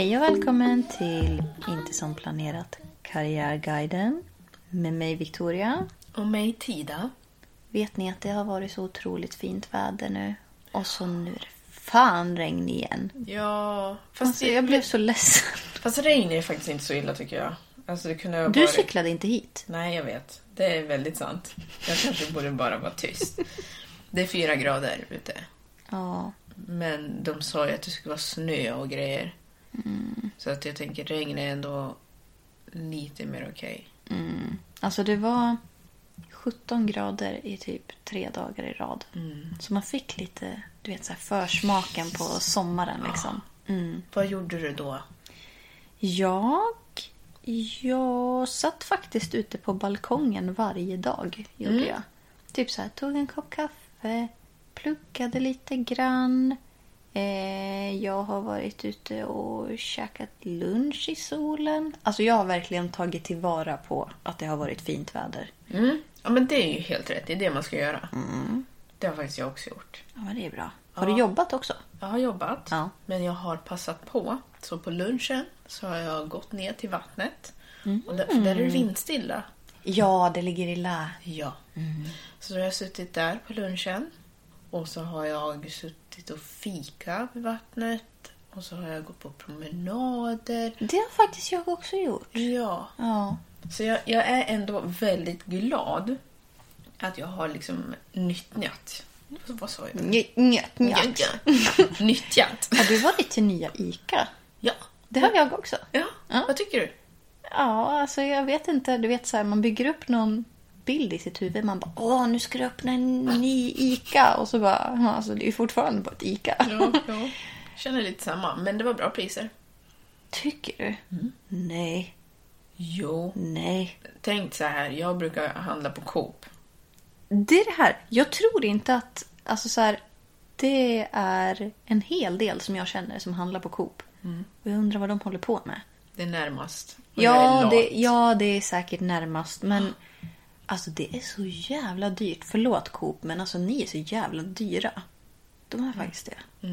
Hej och välkommen till Inte som planerat Karriärguiden med mig Victoria. Och mig Tida. Vet ni att det har varit så otroligt fint väder nu? Och så nu är det fan regn igen. Ja, fast, Alltså, jag blev så ledsen. fast regn är faktiskt inte så illa tycker jag. Alltså, det kunde Du varit... cyklade inte hit. Nej, jag vet. Det är väldigt sant. Jag kanske borde bara vara tyst. Det är fyra grader ute. Ja, Men de sa ju att det skulle vara snö och grejer. Mm. Så att jag tänker regn är ändå lite mer okej. alltså det var 17 grader i typ tre dagar i rad. Så man fick lite, du vet så här försmaken på sommaren liksom. Mm. Vad gjorde du då? Jag, jag satt faktiskt ute på balkongen varje dag. Gjorde jag. Typ så här, tog en kopp kaffe, pluggade lite grann. Eh, jag har varit ute och käkat lunch i solen. Alltså jag har verkligen tagit tillvara på att det har varit fint väder. Mm. Ja, men det är ju helt rätt. Det är det man ska göra. Mm. Det har faktiskt jag också gjort. Ja, men det är bra. Har du jobbat också? Jag har jobbat, Ja. men jag har passat på. Så på lunchen så har jag gått ner till vattnet. Och där, för där är det vindstilla. Ja, det ligger i lä. Ja. Så då har jag suttit där på lunchen. Och så har jag suttit och fika vid vattnet. Och så har jag gått på promenader. Det har faktiskt jag också gjort. Ja. Ja. Så jag, jag är ändå väldigt glad att jag har liksom nyttjat. Vad sa jag? Njöt. Nyttjat. Har du varit till nya ICA? Ja. Det har jag också. Ja. Vad tycker du? Ja, alltså jag vet inte. Du vet så här, man bygger upp någon bild i sitt huvud. Man bara, åh, nu ska du öppna en ny ICA. Och så bara, alltså det är ju fortfarande bara ett ICA. Ja, ja. Känner lite samma. Men det var bra priser. Tycker du? Nej, Jo. nej. Tänk så här, jag brukar handla på Coop. Det är det här. Jag tror inte att, alltså så här, det är en hel del som jag känner som handlar på Coop. Och jag undrar vad de håller på med. Det är närmast. Ja det, ja, det är säkert närmast. Men alltså det är så jävla dyrt. Förlåt Coop, men alltså ni är så jävla dyra. De är faktiskt det.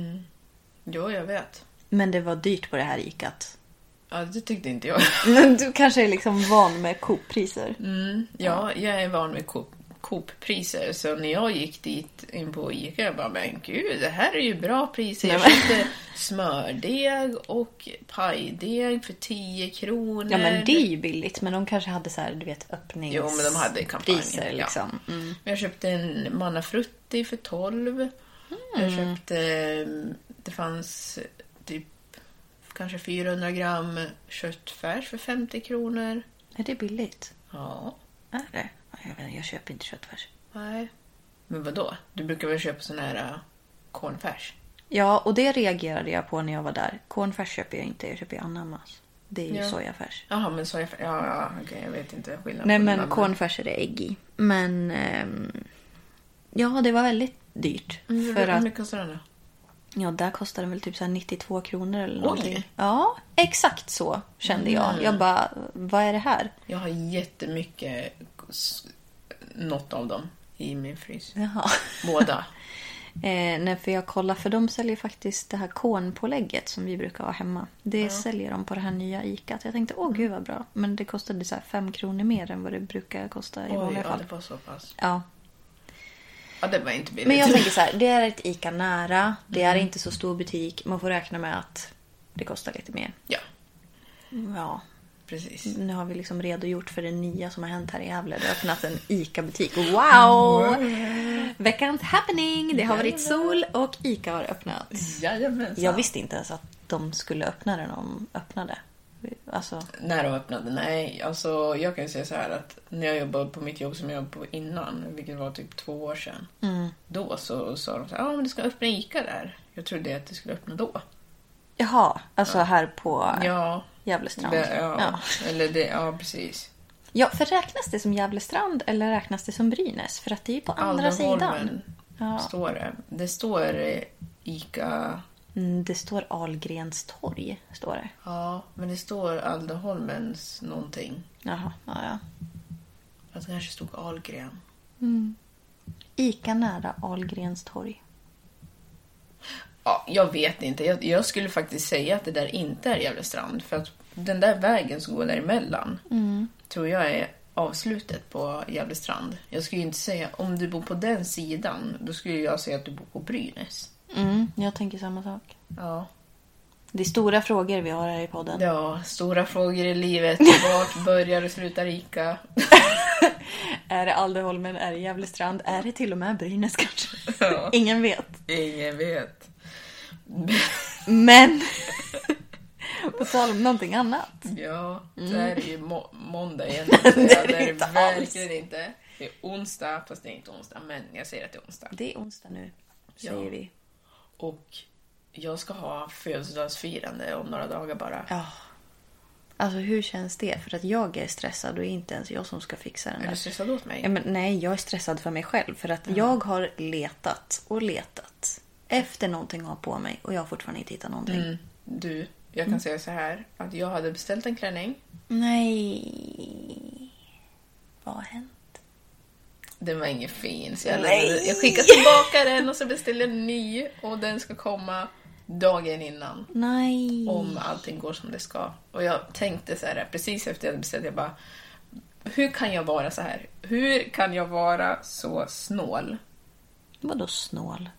Jo, jag vet. Men det var dyrt på det här ikat. Ja, det tyckte inte jag. Men du kanske är liksom van med Coop-priser. Ja, jag är van vid Coop. Coop-priser. Så när jag gick dit in på Ica, jag bara, men gud, det här är ju bra priser. Jag köpte smördeg och pajdeg för 10 kronor. Ja men det är ju billigt. Men de kanske hade så här, du vet öppnings... Jo, men de hade kampanjer, Priser ja. liksom. Mm. Jag köpte en Manna Frutti för 12. Jag köpte... Det fanns typ kanske 400 gram köttfärs för 50 kronor. Är det billigt? Ja, Är det? Ja, Jag, vet, inte, jag köper inte köttfärs. nej. Men vad då? Du brukar väl köpa sån här uh, cornfärs? Ja, och det reagerade jag på när jag var där. Cornfärs köper jag inte, jag köper ananas. Det är ju Ja. sojafärs. Jaha, men sojafärs. Ja, ja okej, jag vet inte skillnaden. Nej men den. cornfärs är det ägg i. Men ehm, ja, det var väldigt dyrt. Mm, För Hur att, mycket kostar den då? ja, där kostade den väl typ så här 92 kronor eller Oj. någonting. Ja, exakt så kände jag. Mm. Jag bara, vad är det här? Jag har jättemycket, något av dem, i min frys. Jaha. Båda. Eh, nej, för jag kollar, för de säljer faktiskt det här kornpålägget som vi brukar ha hemma. Det säljer de på det här nya ICA. Jag tänkte, åh gud vad bra. Men det kostade så här fem kronor mer än vad det brukar kosta i Oj, vanliga ja, fall. det var så pass. Ja. Ja, det var inte billigt. Men jag tänker så här, det är ett ICA nära. Det Mm. är inte så stor butik. Man får räkna med att det kostar lite mer. Ja, Ja, precis. nu har vi liksom redogjort för det nya som har hänt här i Gävle. Det har öppnat en ICA-butik. Wow! Veckans happening! Det har varit sol och ICA har öppnat. Jajamensan. Jag visste inte ens att de skulle öppna när de öppnade. Alltså, När de öppnade? Nej, alltså jag kan ju säga så här att när jag jobbade på mitt jobb som jag jobbade på innan, vilket var typ två år sedan. Mm. Då så sa de så här, ja men det ska öppna ICA där. Jag trodde att det skulle öppna då. Jaha, alltså här på Ja, Gävlestrand. det, ja, Ja. eller det, ja precis. ja, för räknas det som Gävlestrand eller räknas det som Brynäs? För att det är ju på andra sidan. Ja. står det. Det står ICA, Mm, det står Ahlgrens torg. Står det. ja, men det står Alderholmens någonting. Jaha, ja, ja. Att det kanske stod Ahlgren. Ica nära Ahlgrens torg. Ja, jag vet inte. Jag, jag skulle faktiskt säga att det där inte är Gävlestrand. För att den där vägen som går däremellan tror jag är avslutet på Gävlestrand. Jag skulle ju inte säga, om du bor på den sidan, då skulle jag säga att du bor på Brynäs. Mm, jag tänker samma sak. Ja. Det är stora frågor vi har här i podden. ja, stora frågor i livet. Vart börjar och slutar Ica? Är det Alderholmen? Är det Gävlestrand? Är det till och med Brynäs kanske? Ja. Ingen vet. Ingen vet. Men... på tal om någonting annat. Ja, det här är ju må- måndag igen. Mm. Det är det inte verkligen inte. Det är onsdag, fast det är inte onsdag. Men jag säger att det är onsdag. Det är onsdag nu, säger Ja. vi. Och jag ska ha födelsedagsfirande om några dagar bara. Ja. Alltså hur känns det? För att jag är stressad och inte ens jag som ska fixa den Är du stressad åt mig? Ja, men nej, jag är stressad för mig själv. För att jag har letat och letat efter någonting att ha på mig och jag har fortfarande inte hittat någonting. Mm. Du, jag kan säga så här. Att jag hade beställt en klänning. Nej. Vad har hänt? Den var ingen fin. Så jag, Nej. lämnade- jag skickade tillbaka den och så beställde jag en ny. Och den ska komma dagen innan. Nej. Om allting går som det ska. Och jag tänkte så här, precis efter jag hade beställt, jag bara... Hur kan jag vara så här? Hur kan jag vara så snål? Vadå snål?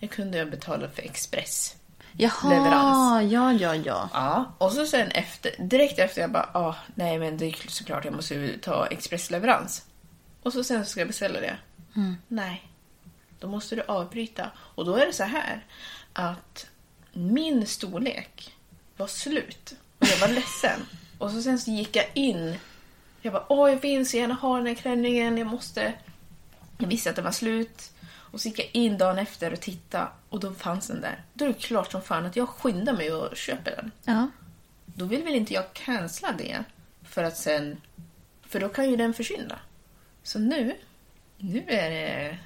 Jag kunde ju betala för Express. Jaha, Leverans. ja, ja, ja. Ja, och så sen efter, direkt efter jag bara, ah, nej men det är såklart jag måste ju ta expressleverans. Och så sen ska jag beställa det. Nej, då måste du avbryta. Och då är det så här att min storlek var slut och jag var ledsen. Och så sen så gick jag in. Jag bara, åh jag vill så gärna ha den här klänningen, jag måste. Jag visste att den var slut. Och så gick jag in dagen efter och tittade och då fanns den där. Då är det klart som fan att jag skyndar mig och köper den. Ja. Då vill väl inte jag cancella det för att sen... För då kan ju den försvinna. Så nu, nu är det...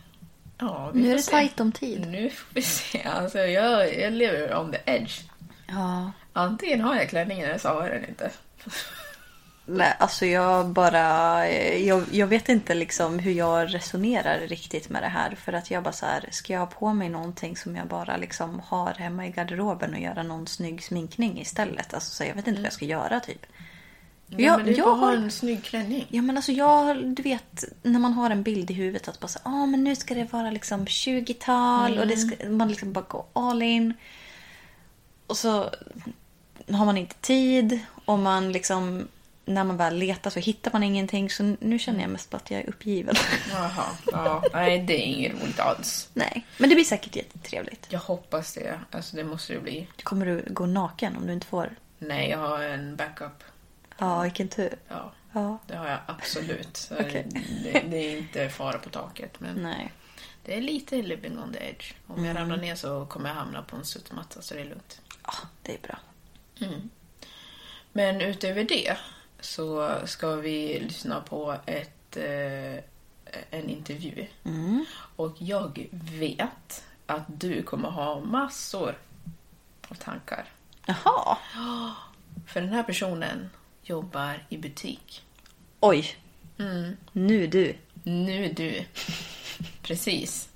Ja, vi Nu är det se. tajt om tid. Nu får vi se. Alltså, jag, jag lever on the edge. Ja. Antingen har jag klänningen eller så har jag den inte. Nej, alltså jag bara... Jag, jag vet inte liksom hur jag resonerar riktigt med det här. För att jag bara så här, ska jag ha på mig någonting som jag bara liksom har hemma i garderoben och göra någon snygg sminkning istället? Alltså så jag vet inte vad jag ska göra typ. Ja, men det är jag bara har- en snygg klänning. Ja men alltså jag, du vet när man har en bild i huvudet att bara så, ah, men nu ska det vara liksom 20-tal och det ska, man liksom bara gå all in. Och så har man inte tid och man liksom, när man väl letar så hittar man ingenting. Så nu känner jag mest att jag är uppgiven. Jaha, ja. Nej, det är inget roligt alls. Nej, men det blir säkert jättetrevligt. Jag hoppas det. Alltså, det måste det bli. Kommer du gå naken om du inte får? Nej, jag har en backup. Ja, vilken tur. Ja, Ja, det har jag absolut. Okej. det, det är inte fara på taket. Men nej. det är lite living on the edge. Om jag ramlar ner så kommer jag hamna på en studsmatta så det är lugnt. Ja, det är bra. Men utöver det så ska vi lyssna på ett, eh, en intervju. Och jag vet att du kommer ha massor av tankar. Jaha. För den här personen jobbar i butik. Oj. Nu du. Nu du. Precis.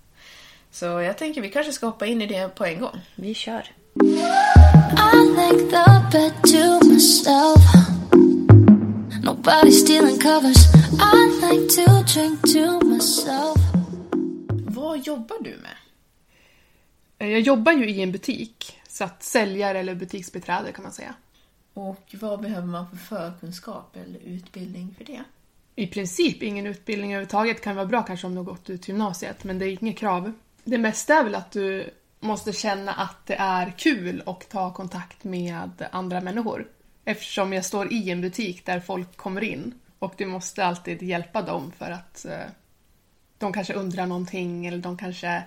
Så jag tänker vi kanske ska hoppa in i det på en gång. Vi kör. I like the bed to myself. Nobody stealing covers. I like to drink to myself. Vad jobbar du med? Eh, Jag jobbar ju i en butik, så att säljare eller butiksbiträde kan man säga. Och vad behöver man för förkunskap eller utbildning för det? I princip ingen utbildning överhuvudtaget kan vara bra kanske om du har gått ut gymnasiet, men det är inget krav. Det mesta är väl att du måste känna att det är kul och ta kontakt med andra människor. Eftersom jag står i en butik där folk kommer in och du måste alltid hjälpa dem för att eh, de kanske undrar någonting eller de kanske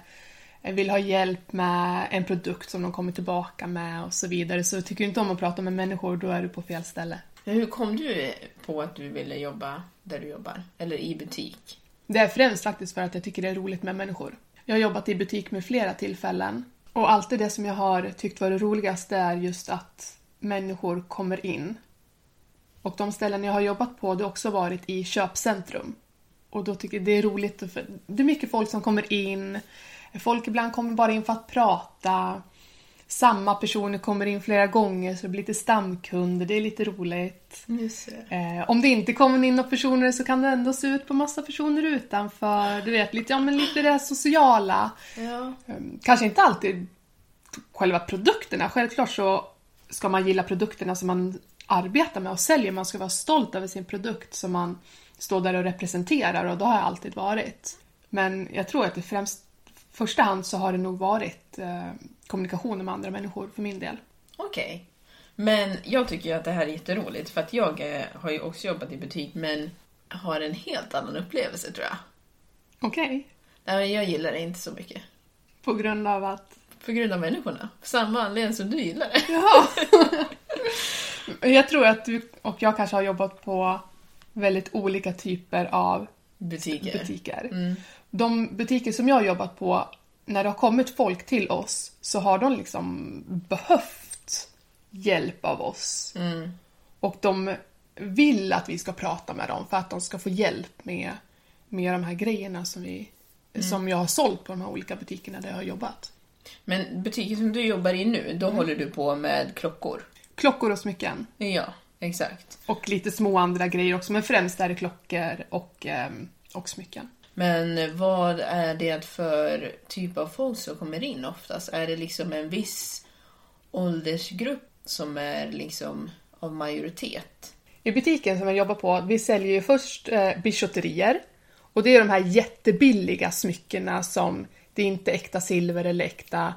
vill ha hjälp med en produkt som de kommer tillbaka med och så vidare. Så tycker du inte om att prata med människor, då är du på fel ställe. Hur kom du på att du ville jobba där du jobbar? Eller i butik? Det är främst faktiskt för att jag tycker det är roligt med människor. Jag har jobbat i butik med flera tillfällen och alltid det som jag har tyckt var det roligaste är just att människor kommer in. Och de ställen jag har jobbat på det har också varit i köpcentrum. Och då tycker jag det är roligt, för det är mycket folk som kommer in. Folk ibland kommer bara in för att prata. Samma personer kommer in flera gånger så det blir lite stamkunder, det är lite roligt. Eh, om det inte kommer in några personer så kan det ändå se ut på massa personer utanför. Du vet, lite, ja, men lite det sociala. Ja. Eh, kanske inte alltid själva produkterna. Självklart så ska man gilla produkterna som man arbetar med och säljer. Man ska vara stolt över sin produkt som man står där och representerar och det har jag alltid varit. Men jag tror att främst, första hand så har det nog varit eh, kommunikationen med andra människor för min del. Okej. Men jag tycker ju att det här är jätteroligt för att jag eh, har ju också jobbat i butik men har en helt annan upplevelse tror jag. Okej. Nej, jag gillar det inte så mycket. På grund av att På grund av människorna. Samma anledning som du gillar det. Jaha. jag tror att du och jag kanske har jobbat på väldigt olika typer av Butiker. butiker. De butiker som jag har jobbat på, när det har kommit folk till oss så har de liksom behövt hjälp av oss. Och de vill att vi ska prata med dem för att de ska få hjälp med, med de här grejerna som, vi, som jag har sålt på de här olika butikerna där jag har jobbat. Men butiken som du jobbar i nu, då håller du på med klockor. Klockor och smycken. Ja, exakt. Och lite små andra grejer också, men främst är det klockor och, ehm, och smycken. Men vad är det för typ av folk som kommer in oftast? Är det liksom en viss åldersgrupp som är liksom av majoritet? I butiken som jag jobbar på, vi säljer ju först eh, bijouterier. Och det är de här jättebilliga smyckena som det är inte äkta silver eller äkta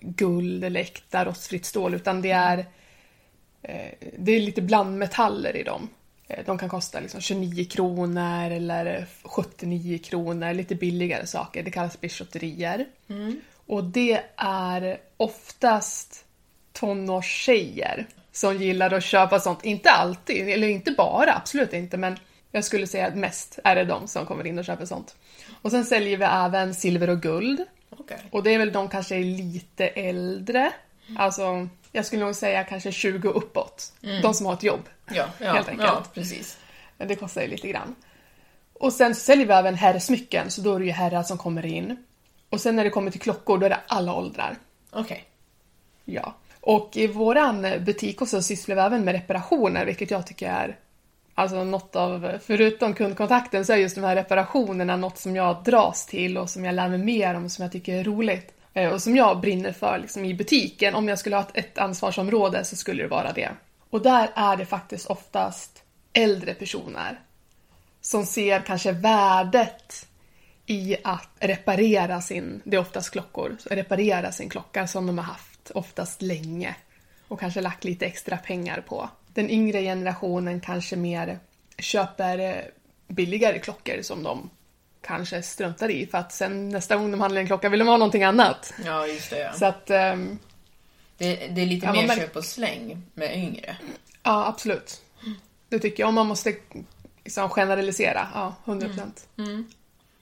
guld eller äkta rostfritt stål utan det är eh, det är lite blandmetaller i dem. Eh, De kan kosta liksom 29 kronor eller 79 kronor, lite billigare saker. Det kallas bijouterier. Och det är oftast tonårstjejer som gillar att köpa sånt. Inte alltid, eller inte bara, absolut inte, men jag skulle säga att mest är det de som kommer in och köper sånt. Och sen säljer vi även silver och guld. Okej. Och det är väl de kanske är lite äldre. Alltså, jag skulle nog säga kanske 20 uppåt. De som har ett jobb. Ja, ja, Helt enkelt. ja, precis. Men Det kostar ju lite grann. Och sen säljer vi även herrsmycken, så då är det ju herrar som kommer in. Och sen när det kommer till klockor, då är det alla åldrar. Okej. Ja. Och i våran butik också sysslar vi även med reparationer, vilket jag tycker är Alltså något av, förutom kundkontakten så är just de här reparationerna något som jag dras till och som jag lär mig mer om och som jag tycker är roligt. Eh, och som jag brinner för liksom i butiken. Om jag skulle ha ett, ansvarsområde så skulle det vara det. Och där är det faktiskt oftast äldre personer som ser kanske värdet i att reparera sin, det är oftast klockor, reparera sin klocka som de har haft oftast länge och kanske lagt lite extra pengar på. Den yngre generationen kanske mer köper eh, billigare klockor som de kanske struntar i för att sen nästa gång de handlar en klocka vill de ha någonting annat. Ja, just det. Ja. Så att, ehm, Det, det är lite Ja, mer köp och släng med yngre. Ja, absolut. Det tycker jag. Om man måste liksom generalisera, ja, 100 procent.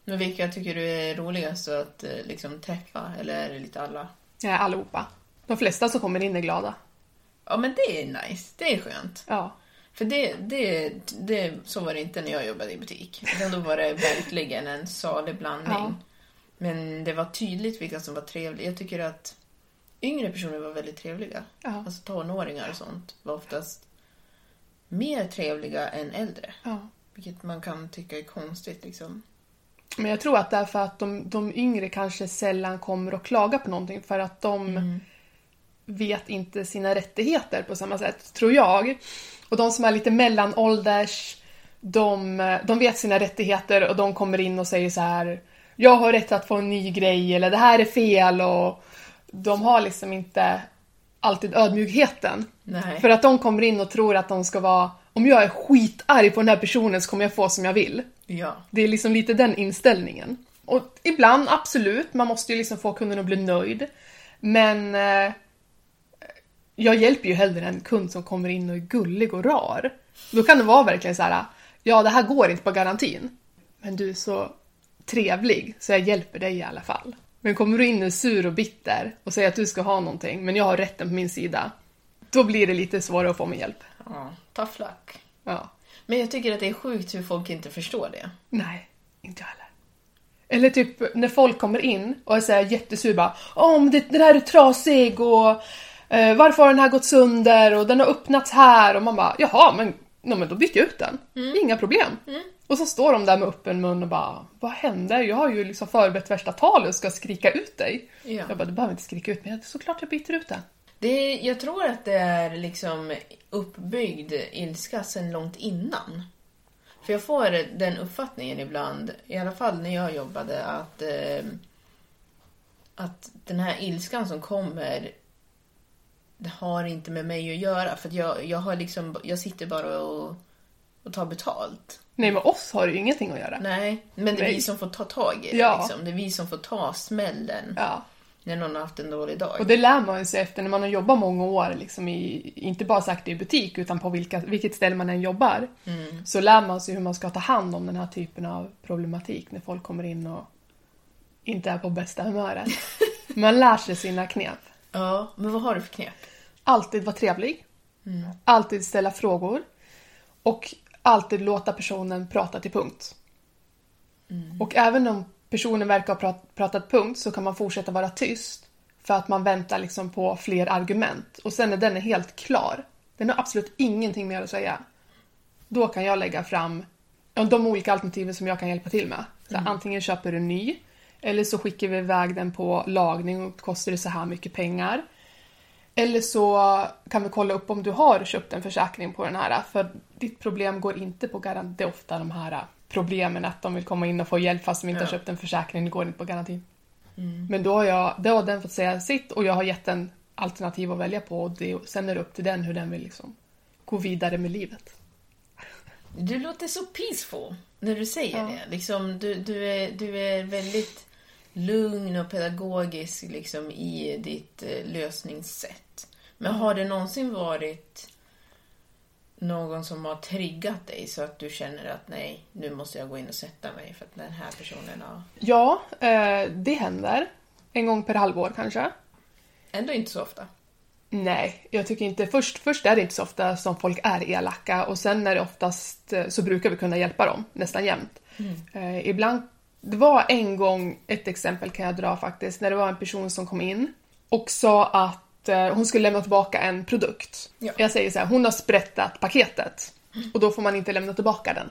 Men vilka tycker du är roligast att eh, liksom träffa? Eller är det lite alla? Ja, allihopa. De flesta som kommer in är glada. Ja, men det är nice. Det är skönt. Ja. För det, det, det, så var det inte när jag jobbade i butik. Utan då var det verkligen en salig blandning. Ja. Men det var tydligt vilka som var trevliga. Jag tycker att yngre personer var väldigt trevliga. Ja. Alltså tonåringar och sånt var oftast mer trevliga än äldre. ja. Vilket man kan tycka är konstigt liksom. Men jag tror att det är för att de, de yngre kanske sällan kommer att klaga på någonting för att de vet inte sina rättigheter på samma sätt, tror jag. Och de som är lite mellanålders, de, de vet sina rättigheter och de kommer in och säger så här Jag har rätt att få en ny grej eller det här är fel och de har liksom inte alltid ödmjukheten. Nej. För att de kommer in och tror att de ska vara om jag är skitarg på den här personen så kommer jag få som jag vill. Ja. Det är liksom lite den inställningen. Och ibland, absolut, man måste ju liksom få kunden att bli nöjd. Men eh, jag hjälper ju hellre en kund som kommer in och är gullig och rar. Då kan det vara verkligen så här, ja det här går inte på garantin. Men du är så trevlig så jag hjälper dig i alla fall. Men kommer du in och sur och bitter och säger att du ska ha någonting men jag har rätten på min sida. Då blir det lite svårare att få min hjälp. ja. Tough luck. Ja. Men jag tycker att det är sjukt hur folk inte förstår det. Nej, inte jag heller. Eller typ när folk kommer in och är så här jättesur bara Åh, men det, den här är trasig och eh, varför har den här gått sönder och den har öppnats här och man bara jaha men, no, men då byter jag ut den. Inga problem. Och så står de där med öppen mun och bara vad hände? Jag har ju liksom förberett värsta talet och ska skrika ut dig. Ja. Jag bara du behöver inte skrika ut mig, såklart jag byter ut den. Det jag tror att det är liksom uppbyggd ilska sedan långt innan. För jag får den uppfattningen ibland, i alla fall när jag jobbade, att, eh, att den här ilskan som kommer det har inte med mig att göra. För att jag, jag, har liksom, jag sitter bara och, och tar betalt. Nej med oss har det ju ingenting att göra. Nej, men det är Nej. vi som får ta tag i det. Ja. Liksom. Det är vi som får ta smällen Ja. när någon har haft en dålig dag. Och det lär man sig efter när man har jobbat många år, liksom i, inte bara sagt i butik, utan på vilka, vilket ställe man än jobbar. Så lär man sig hur man ska ta hand om den här typen av problematik när folk kommer in och inte är på bästa humöret. Man lär sig sina knep. Ja, men vad har du för knep? Alltid vara trevlig. Alltid ställa frågor. Och alltid låta personen prata till punkt. Och även om personen verkar ha prat, pratat punkt så kan man fortsätta vara tyst. För att man väntar liksom på fler argument. Och sen när den är helt klar, den har absolut ingenting mer att säga. Då kan jag lägga fram de olika alternativen som jag kan hjälpa till med. Så här, Antingen köper du en ny, eller så skickar vi iväg den på lagning och kostar det så här mycket pengar. Eller så kan vi kolla upp om du har köpt en försäkring på den här. För ditt problem går inte på garanti. Det är ofta de här problemen att de vill komma in och få hjälp fast de inte har köpt en försäkring. Det går inte på garantin. Men då har, jag, då har den fått säga sitt och jag har gett en alternativ att välja på. Och det, sen är det upp till den hur den vill liksom gå vidare med livet. Du låter så peaceful när du säger Ja. det. Liksom, du, du, är, du är väldigt lugn och pedagogisk liksom, i ditt eh, lösningssätt. Men har det någonsin varit någon som har triggat dig så att du känner att nej, nu måste jag gå in och sätta mig för att den här personen har... Ja, eh, det händer. En gång per halvår kanske. Ändå inte så ofta. Nej, jag tycker inte. Först, först är det inte så ofta som folk är elaka och sen är det oftast eh, så brukar vi kunna hjälpa dem nästan jämt. Eh, ibland, det var en gång, ett exempel kan jag dra faktiskt, när det var en person som kom in och sa att eh, hon skulle lämna tillbaka en produkt. Ja. Jag säger så här, hon har sprättat paketet och då får man inte lämna tillbaka den.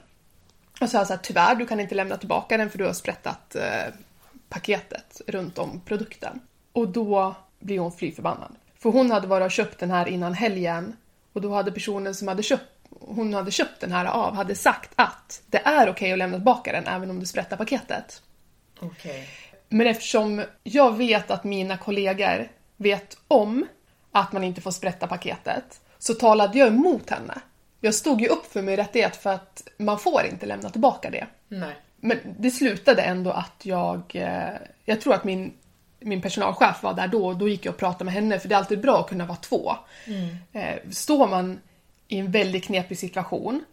Och så sa jag så här, tyvärr du kan inte lämna tillbaka den för du har sprättat eh, paketet runt om produkten. Och då blir hon fly förbannad. För hon hade varit och köpt den här innan helgen och då hade personen som hade köpt, hon hade köpt den här av hade sagt att det är okej att lämna tillbaka den även om du sprättar paketet. Okej. Men eftersom jag vet att mina kollegor vet om att man inte får sprätta paketet så talade jag emot henne. Jag stod ju upp för min rättighet för att man får inte lämna tillbaka det. Nej. Men det slutade ändå att jag... Eh, jag tror att min, min personalchef var där då och då gick jag och pratade med henne för det är alltid bra att kunna vara två. Eh, står man i en väldigt knepig situation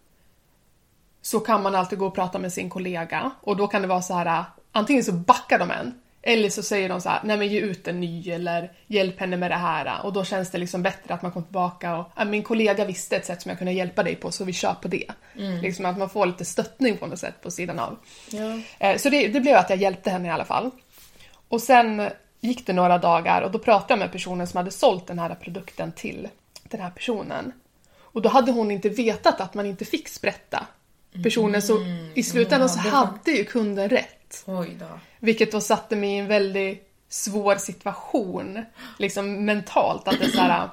så kan man alltid gå och prata med sin kollega och då kan det vara så här antingen så backar de en eller så säger de så här, nej men ge ut en ny eller hjälp henne med det här och då känns det liksom bättre att man kommer tillbaka och "Ja, min kollega visste ett sätt som jag kunde hjälpa dig på så vi kör på det. Liksom att man får lite stöttning på något sätt på sidan av. Eh, Så det, det blev att jag hjälpte henne i alla fall. Och sen gick det några dagar och då pratade jag med personen som hade sålt den här produkten till den här personen. Och då hade hon inte vetat att man inte fick sprätta personen så i slutändan så hade ju kunden rätt. Oj då. Vilket då satte mig i en väldigt svår situation, liksom mentalt. Att det är så här,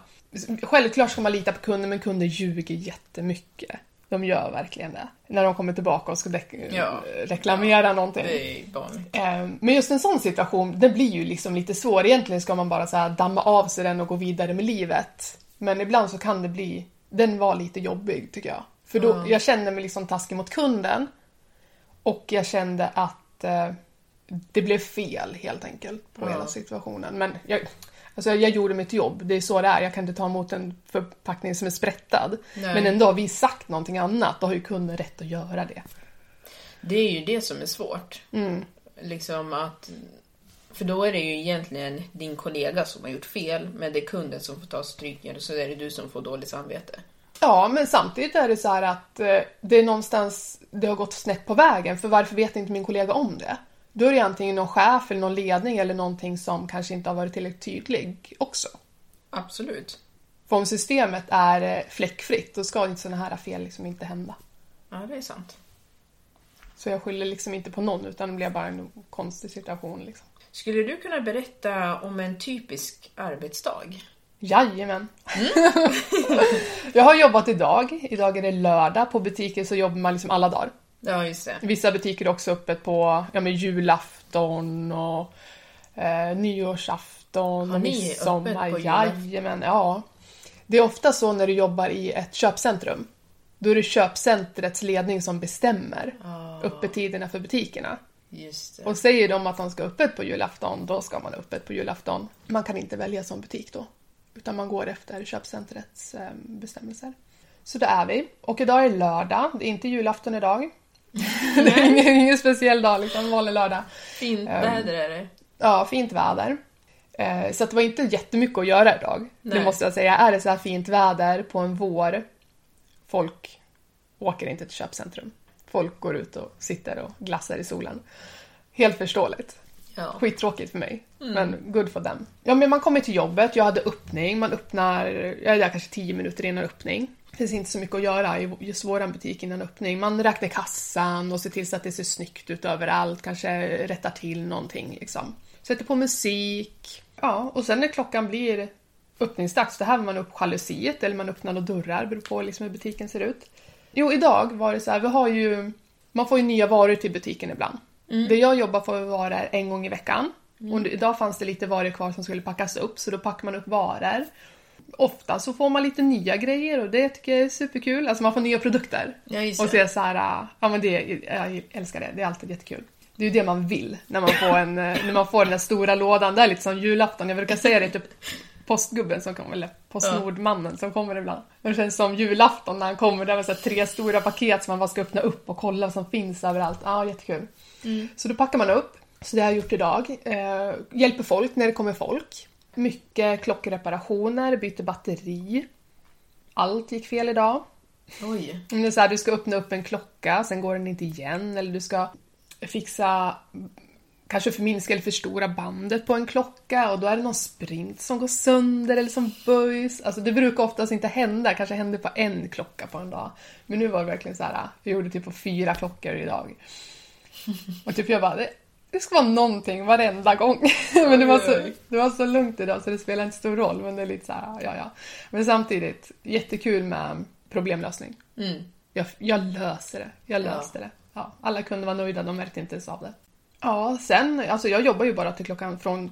självklart ska man lita på kunden, men kunder ljuger jättemycket. De gör verkligen det. När de kommer tillbaka och ska dek- Ja. reklamera någonting. Det är vanligt. Eh, Men just en sån situation, den blir ju liksom lite svår. Egentligen ska man bara så damma av sig den och gå vidare med livet. Men ibland så kan det bli, den var lite jobbig tycker jag. För då, jag kände mig liksom taskig mot kunden. Och jag kände att eh, det blev fel helt enkelt på hela situationen. Men jag, alltså jag gjorde mitt jobb, det är så det är. Jag kan inte ta emot en förpackning som är sprättad. Nej. Men ändå har vi sagt någonting annat, då har ju kunden rätt att göra det. Det är ju det som är svårt. Liksom att... För då är det ju egentligen din kollega som har gjort fel, men det är kunden som får ta stryken och så är det du som får dåligt samvete. Ja, men samtidigt är det så här att eh, det är någonstans det har gått snett på vägen, för varför vet inte min kollega om det? Då är det antingen någon chef eller någon ledning eller någonting som kanske inte har varit tillräckligt tydlig också. Absolut. För om systemet är eh, fläckfritt, då ska inte sådana här fel liksom inte hända. Ja, det är sant. Så jag skyller liksom inte på någon, utan det blir bara en konstig situation liksom. Skulle du kunna berätta om en typisk arbetsdag? Jajamän! jag har jobbat idag. Idag är det lördag. På butiker så jobbar man liksom alla dagar. Ja, just det. Vissa butiker är också öppet på ja, men julafton och eh, nyårsafton och midsommar. öppet på? Jajamän, ja. Det är ofta så när du jobbar i ett köpcentrum. Då är det köpcentrets ledning som bestämmer Ah. öppettiderna för butikerna. Just det. Och säger de att de ska öppet på julafton, då ska man öppet på julafton. Man kan inte välja som butik då. Utan man går efter köpcentrets eh, bestämmelser. Så det är vi. Och idag är lördag, det är inte julafton idag. det är ingen, ingen speciell dag, liksom, vanlig lördag. Fint väder är det. Ja, fint väder. Eh, så det var inte jättemycket att göra idag. Det Nej. måste jag säga. Är det så här fint väder på en vår, folk åker inte till köpcentrum. Folk går ut och sitter och glassar i solen. Helt förståeligt. Ja. Skittråkigt för mig, men good for them. Ja, men man kommer till jobbet, jag hade öppning, man öppnar, jag är där kanske 10 minuter innan öppning. Det finns inte så mycket att göra i just våran butik innan öppning. Man räknar kassan och ser till så att det ser snyggt ut överallt, kanske rättar till någonting liksom. Sätter på musik. Ja, och sen när klockan blir öppningsdags, då häver man upp jalusiet eller man öppnar några dörrar, beror på liksom hur butiken ser ut. Jo, idag var det så här, vi har ju, man får ju nya varor till butiken ibland. Det jag jobbar för var där en gång i veckan. Och idag fanns det lite varor kvar som skulle packas upp, så då packar man upp varor. Ofta så får man lite nya grejer och det tycker jag är superkul. Alltså man får nya produkter. Ja, och så är det så här, ja men det, jag älskar det, det är alltid jättekul. Det är ju det man vill när man får, en, eh, när man får den där stora lådan. Det är lite som julafton. Jag brukar säga det till postgubben som kommer, eller Postnordmannen som kommer ibland. Det känns som julafton när han kommer. Det är så tre stora paket som man bara ska öppna upp och kolla vad som finns överallt. Ja, jättekul. Så då packar man upp. Så det har jag gjort idag. Eh, hjälper folk när det kommer folk. Mycket klockreparationer, byter batteri. Allt gick fel idag. Oj. Det är så här, du ska öppna upp en klocka, sen går den inte igen. Eller du ska fixa, kanske förminska eller förstora bandet på en klocka och då är det någon sprint som går sönder eller som böjs. Alltså det brukar oftast inte hända, kanske händer på en klocka på en dag. Men nu var det verkligen så här, vi gjorde typ på fyra klockor idag. Och typ jag bara, det, ska vara någonting varenda gång. Men det var, så, det var så lugnt idag så det spelar inte stor roll. Men det är lite så här, ja ja. Men samtidigt, jättekul med problemlösning. Jag, jag löser det. Jag löste det. Ja, alla kunde vara nöjda, de märkte inte ens av det. Ja, sen, alltså jag jobbar ju bara till klockan från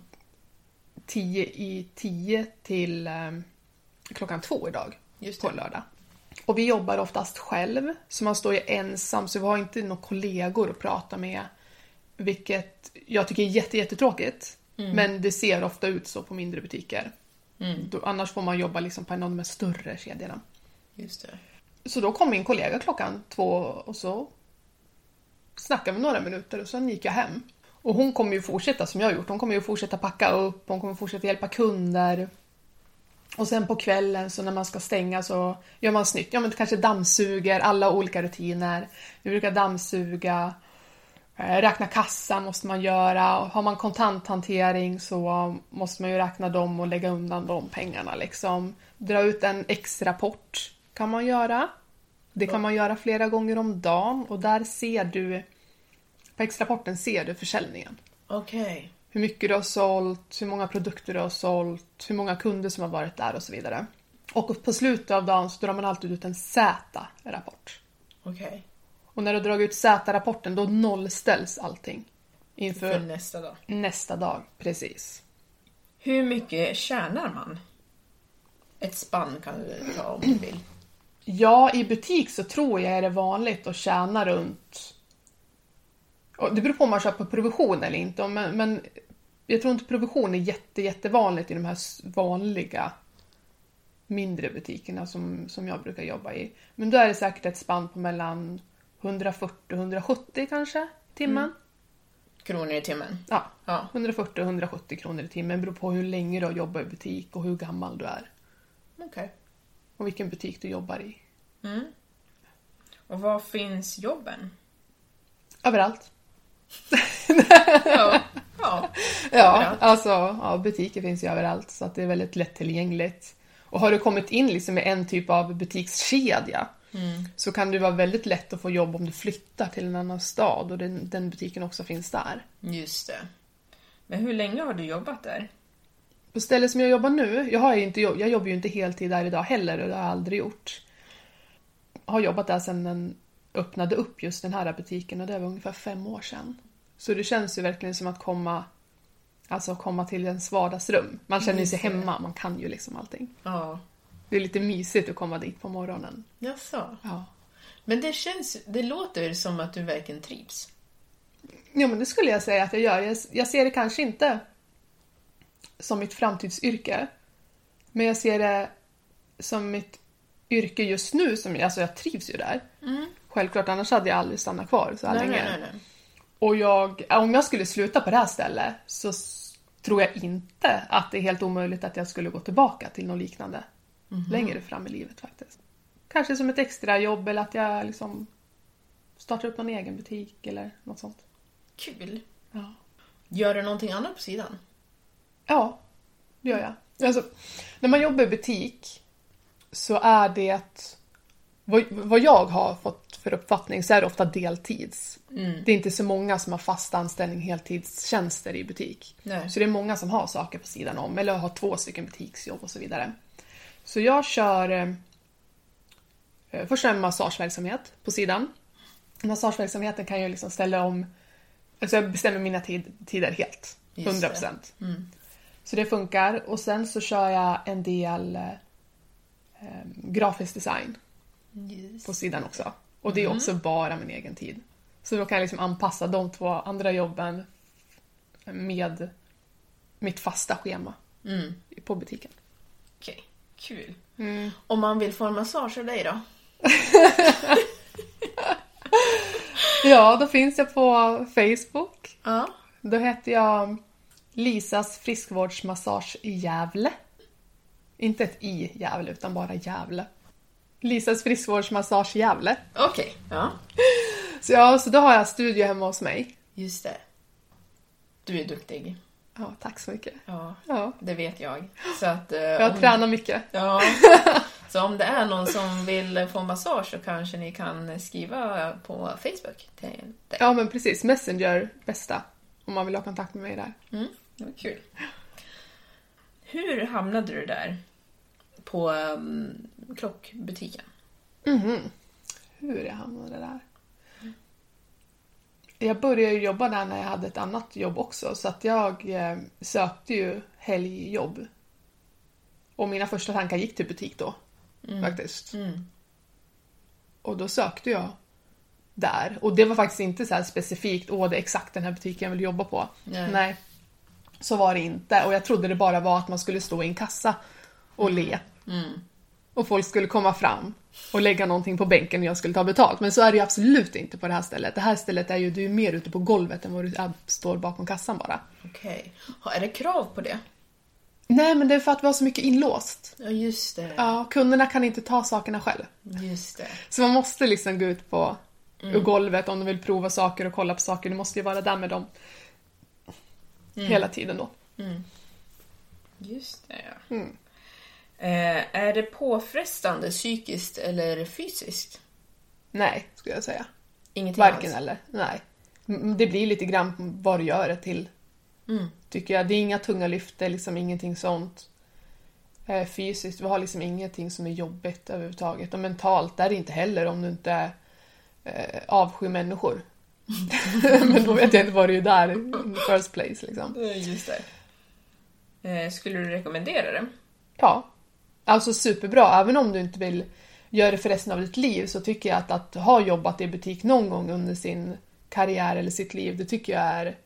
10 i 10 till eh, klockan två idag. Just på det. lördag. Och vi jobbar oftast själv, så man står ju ensam, så vi har inte några kollegor att prata med. Vilket jag tycker är jätte, jättetråkigt. Men det ser ofta ut så på mindre butiker. Då, annars får man jobba liksom på en av de större kedjorna. Just det. Så då kom min kollega klockan två och så snackade vi några minuter och sen gick jag hem. Och hon kommer ju fortsätta som jag har gjort. Hon kommer ju fortsätta packa upp, hon kommer fortsätta hjälpa kunder. Och sen på kvällen så när man ska stänga så gör man snyggt. Ja men kanske dammsuger, alla olika rutiner. Vi brukar dammsuga, eh, räkna kassa måste man göra. Har man kontanthantering så måste man ju räkna dem och lägga undan de pengarna liksom. Dra ut en X-rapport kan man göra. Det kan man göra flera gånger om dagen och där ser du, på X-rapporten ser du försäljningen. Okej. Hur mycket du har sålt, hur många produkter du har sålt, hur många kunder som har varit där och så vidare. Och på slutet av dagen så drar man alltid ut en Z-rapport. Okej. Och när du drar ut Z-rapporten då nollställs allting. Inför För nästa dag. nästa dag, precis. Hur mycket tjänar man? Ett spann kan du ta om du vill. Ja, i butik så tror jag är det vanligt att tjäna runt... Det beror på om man köper provision eller inte, men, men jag tror inte provision är jätte, jättevanligt i de här vanliga mindre butikerna som, som jag brukar jobba i. Men då är det säkert ett spann på mellan 140-170 kanske i timmen. Kronor i timmen. Ja, Ja. 140-170 kronor i timmen beror på hur länge du har jobbat i butik och hur gammal du är. Okej. Och vilken butik du jobbar i. Och var finns jobben? Överallt. Ja. ja. Ja, alltså ja, butiker finns ju överallt så att det är väldigt lättillgängligt. Och har du kommit in liksom i en typ av butikskedja så kan det vara väldigt lätt att få jobb om du flyttar till en annan stad och den, den butiken också finns där. Just det. Men hur länge har du jobbat där? På stället som jag jobbar nu, jag, har ju inte, jag jobbar ju inte heltid där idag heller och det har jag aldrig gjort. Jag har jobbat där sedan den öppnade upp just den här butiken och det var ungefär fem år sedan. Så det känns ju verkligen som att komma, alltså komma till ens vardagsrum. Man känner ju sig hemma, man kan ju liksom allting. Ja. Det är lite mysigt att komma dit på morgonen. Jaså? Ja. Men det känns, det låter som att du verkligen trivs. Ja, men det skulle jag säga att jag gör. Jag, jag ser det kanske inte som mitt framtidsyrke. Men jag ser det som mitt yrke just nu. Som, alltså jag trivs ju där. Självklart, annars hade jag aldrig stannat kvar så här Nej, länge. nej, nej. Och jag, om jag skulle sluta på det här stället så tror jag inte att det är helt omöjligt att jag skulle gå tillbaka till något liknande längre fram i livet faktiskt. Kanske som ett extra jobb eller att jag liksom startar upp någon egen butik eller något sånt. Kul. Ja. Gör du någonting annat på sidan? Ja, det gör jag. Alltså, när man jobbar i butik så är det... Vad, vad jag har fått för uppfattning så är det ofta deltids. Det är inte så många som har fast anställning heltidstjänster i butik. Nej. Så det är många som har saker på sidan om eller har två stycken butiksjobb och så vidare. Så jag kör eh, eh, först en massageverksamhet på sidan. Massageverksamheten kan jag liksom ställa om, alltså jag bestämmer mina tid, tider helt. Just 100 procent. Så det funkar. Och sen så kör jag en del eh, eh, grafisk design på sidan också. Och det är också bara min egen tid. Så då kan jag liksom anpassa de två andra jobben med mitt fasta schema på butiken. Okej, kul. Om man vill få en massage av dig då? Ja, då finns jag på Facebook. Ja. Då heter jag Lisas friskvårdsmassage i Gävle. Inte ett i Gävle, utan bara Gävle. Lisas friskvårdsmassage i Gävle. Okej, ja. Så, ja, så då har jag studio hemma hos mig. Just det. Du är duktig. Ja, tack så mycket. Ja, Ja, det vet jag. Så att... eh, jag om- tränar mycket. Ja. Så om det är någon som vill få massage så kanske ni kan skriva på Facebook till dig. Ja, men precis. Messenger, bästa. Om man vill ha kontakt med mig där. Mm, det var kul. Hur hamnade du där? På um, klockbutiken? Hur jag hamnade där? Jag började jobba där när jag hade ett annat jobb också, så att jag eh, sökte ju helgjobb. Och mina första tankar gick till butik då, faktiskt. Och då sökte jag där. Och det var faktiskt inte så specifikt, åh det är exakt den här butiken jag vill jobba på. Nej. Så var det inte. Och jag trodde det bara var att man skulle stå i en kassa och le. och folk skulle komma fram och lägga någonting på bänken och jag skulle ta betalt. Men så är det ju absolut inte på det här stället. Det här stället är ju, du är mer ute på golvet än vad du är, står bakom kassan bara. Okej. Ha, Är det krav på det? Nej, men det är för att vi har så mycket inlåst. Ja, just det. Ja, kunderna kan inte ta sakerna själv. Just det. Så man måste liksom gå ut på golvet om de vill prova saker och kolla på saker. Du måste ju vara där med dem hela tiden då. Just det, ja. Eh, är det påfrestande psykiskt eller fysiskt? Nej, skulle jag säga. Ingenting Varken alls? eller. Nej. Mm, Det blir lite grann vad du gör det till. Tycker jag. Det är inga tunga lyft, det är liksom ingenting sånt. Eh, Fysiskt, vi har liksom ingenting som är jobbigt överhuvudtaget. Och mentalt är det inte heller om du inte eh, avskyr människor. Men då vet jag inte vad du är där in the first place liksom. Eh, Just det. Eh, skulle du rekommendera det? Ja. Alltså superbra. Även om du inte vill göra det för resten av ditt liv så tycker jag att, att ha jobbat i butik någon gång under sin karriär eller sitt liv, det tycker jag är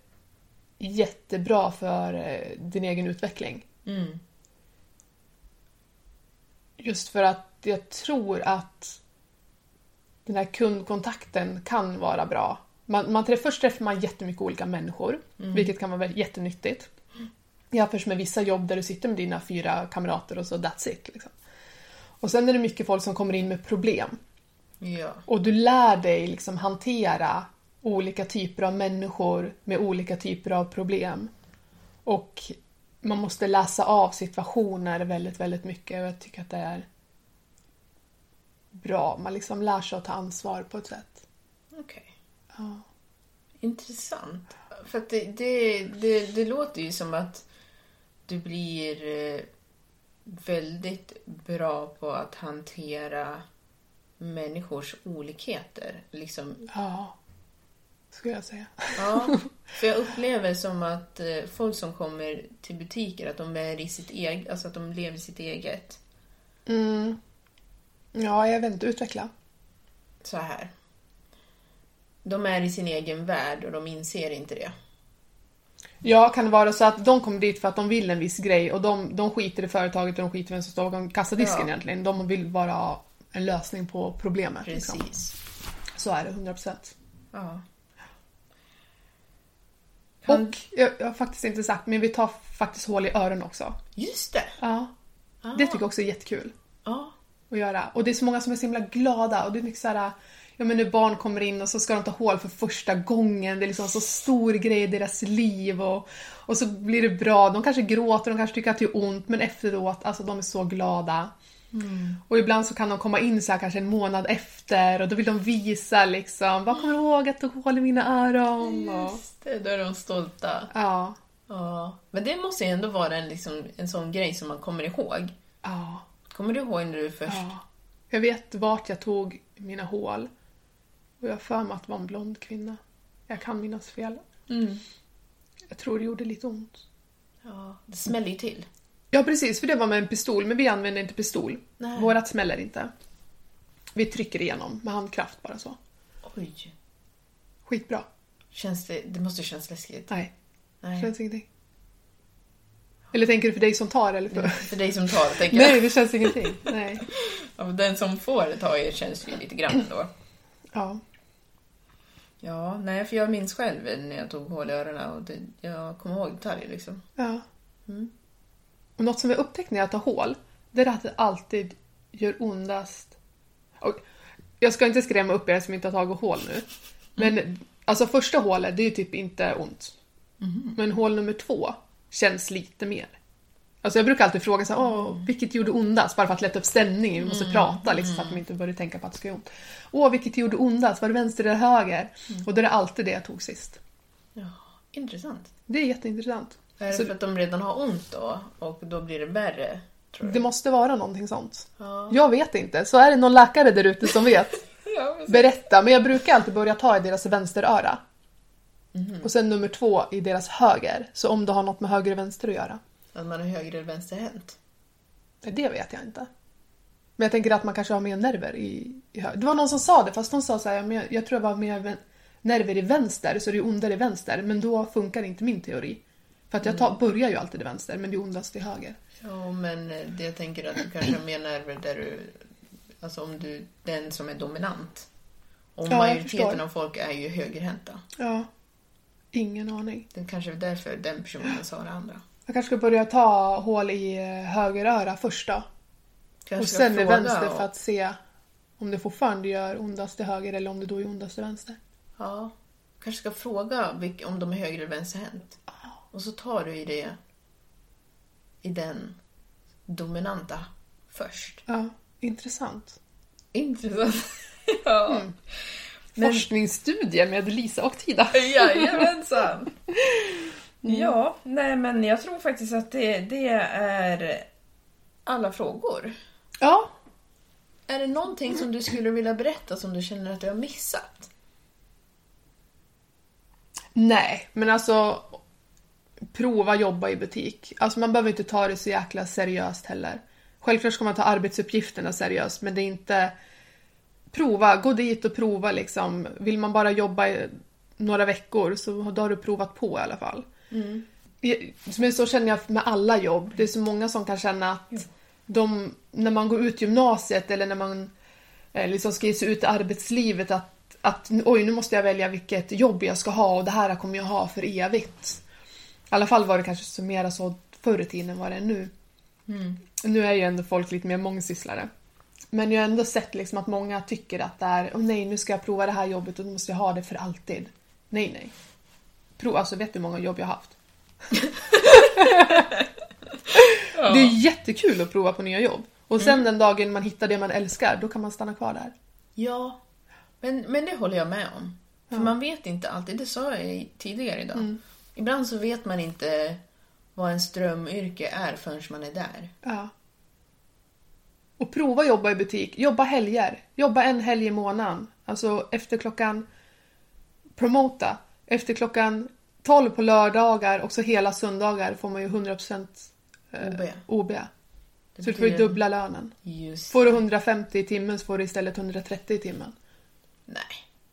jättebra för eh, din egen utveckling. Just för att jag tror att den här kundkontakten kan vara bra. Man, man träff, först träffar man jättemycket olika människor, vilket kan vara jättenyttigt. Jämfört med vissa jobb där du sitter med dina fyra kamrater och så that's it. Liksom. Och sen är det mycket folk som kommer in med problem. Ja. Och du lär dig liksom hantera olika typer av människor med olika typer av problem. Och man måste läsa av situationer väldigt, väldigt mycket och jag tycker att det är bra. Man liksom lär sig att ta ansvar på ett sätt. Okej. Intressant. För att det, det, det, det låter ju som att du blir eh, väldigt bra på att hantera människors olikheter. Liksom, Ja, skulle jag säga. ja, för jag upplever som att eh, folk som kommer till butiker, att de är i sitt eget, alltså att de lever sitt eget. Ja, jag vet inte, utveckla. Så här. De är i sin egen värld och de inser inte det. Ja, kan det vara så att de kommer dit för att de vill en viss grej och de, de skiter i företaget och de skiter i vem som står bakom kassadisken Ja. egentligen. De vill bara ha en lösning på problemet. Liksom. Precis. Så är det, 100%. Ja. Kan- Och jag, jag har faktiskt inte sagt, men vi tar faktiskt hål i öronen också. Just det! Ja. Det tycker jag också är jättekul Ja. att göra. Och det är så många som är så himla glada och det är mycket såhär, ja men när barn kommer in och så ska de ta hål för första gången. Det är liksom så stor grej i deras liv och, och så blir det bra. De kanske gråter, de kanske tycker att det är ont, men efteråt, alltså de är så glada. Och ibland så kan de komma in så här kanske en månad efter och då vill de visa liksom, vad kommer du ihåg att du hål i mina öron? Och, Just det, då är de stolta. ja, Ja. Men det måste ju ändå vara en, liksom, en sån grej som man kommer ihåg. ja. Kommer du ihåg när du först... Ja. Jag vet vart jag tog mina hål. Och jag har för mig att det var en blond kvinna. Jag kan minnas fel. Jag tror det gjorde lite ont. Ja, det smäller ju till. Ja precis, för det var med en pistol, men vi använder inte pistol. Nej. Vårat smäller inte. Vi trycker igenom med handkraft bara så. Oj. Skitbra. Känns det... Det måste kännas läskigt. Nej, Nej. känns ingenting. Eller tänker du för dig som tar eller för... För dig som tar tänker jag. Nej, det känns ingenting. Nej. Ja, den som får ta i känns ju lite grann då. Ja. Ja, nej, för jag minns själv när jag tog hål i öronen och det, jag kommer ihåg detaljer liksom. Ja. Och något som jag upptäckt när jag tar hål, det är att det alltid gör ondast. Och jag ska inte skrämma upp er som inte har tagit hål nu. Men alltså första hålet, det är ju typ inte ont. Men hål nummer två känns lite mer. Alltså jag brukar alltid fråga så här, Åh, vilket gjorde ondast? Bara för att lätta upp stämningen, vi måste prata liksom, så att de inte börjar tänka på att det ska göra ont. Åh, vilket gjorde ondast? Var det vänster eller höger? Och då är det alltid det jag tog sist. Ja, intressant. Det är jätteintressant. Är det Så- för att de redan har ont då? Och då blir det värre? Det måste vara någonting sånt. Ja. Jag vet inte. Så är det någon läkare där ute som vet, Ja, berätta. Men jag brukar alltid börja ta i deras vänsteröra. Mhm. Och sen nummer två i deras höger. Så om det har något med höger och vänster att göra. Att man har höger eller vänsterhänt? Det vet jag inte. Men jag tänker att man kanske har mer nerver i, i höger. Det var någon som sa det, fast de sa så här, men jag, jag tror jag var mer nerver i vänster, så det är ondare i vänster. Men då funkar inte min teori. För att jag tar, börjar ju alltid i vänster, men det är ondast till höger. Ja, men eh, det jag tänker att du kanske har mer nerver där du... Alltså om du... Den som är dominant. Och Ja, majoriteten av folk är ju högerhänta. Ja. Ingen aning. Det kanske är därför den personen sa det andra. Jag kanske ska börja ta hål i eh, höger öra först då. Kanske Och sen i vänster för att se om det fortfarande gör ondast till höger eller om det då är ondast till vänster. Ja. Kanske ska fråga om de är höger eller vänsterhänt. Och så tar du i det... I den dominanta först. Ja, intressant. Intressant. ja. Men- Forskningsstudie med Lisa och Tida. Jajamensan! Ja, nej men jag tror faktiskt att det, det är alla frågor. Ja, Är det någonting som du skulle vilja berätta som du känner att du har missat? nej, men alltså prova jobba i butik. Alltså man behöver inte ta det så jäkla seriöst heller. Självklart ska man ta arbetsuppgifterna seriöst, men det är inte... Prova, gå dit och prova liksom. Vill man bara jobba i några veckor så då har du provat på i alla fall. Jag- Men så känner jag med alla jobb. Det är så många som kan känna att de, när man går ut gymnasiet eller när man eh, liksom ska ge sig ut i arbetslivet att, att oj, nu måste jag välja vilket jobb jag ska ha och det här kommer jag ha för evigt. I alla fall var det kanske så mera så förr i tiden än vad det är nu. Nu är ju ändå folk lite mer mångsysslare. Men jag har ändå sett liksom att många tycker att det är, åh nej, nu ska jag prova det här jobbet och då måste jag ha det för alltid. Nej, nej. Prova, alltså vet du hur många jobb jag har haft? Det är jättekul att prova på nya jobb. Och sen den dagen man hittar det man älskar, då kan man stanna kvar där. Ja, men, men det håller jag med om. För man vet inte alltid, det sa jag tidigare idag. Ibland så vet man inte vad en strömyrke är förrän man är där. Ja. Och prova jobba i butik. Jobba helger. Jobba en helg i månaden. Alltså efter klockan... Promota. Efter klockan 12 på lördagar och så hela söndagar får man ju 100% eh, OB. OB. Det Så du får ju dubbla lönen. Just Får du 150 i timmen så får du istället 130 i timmen. Nej,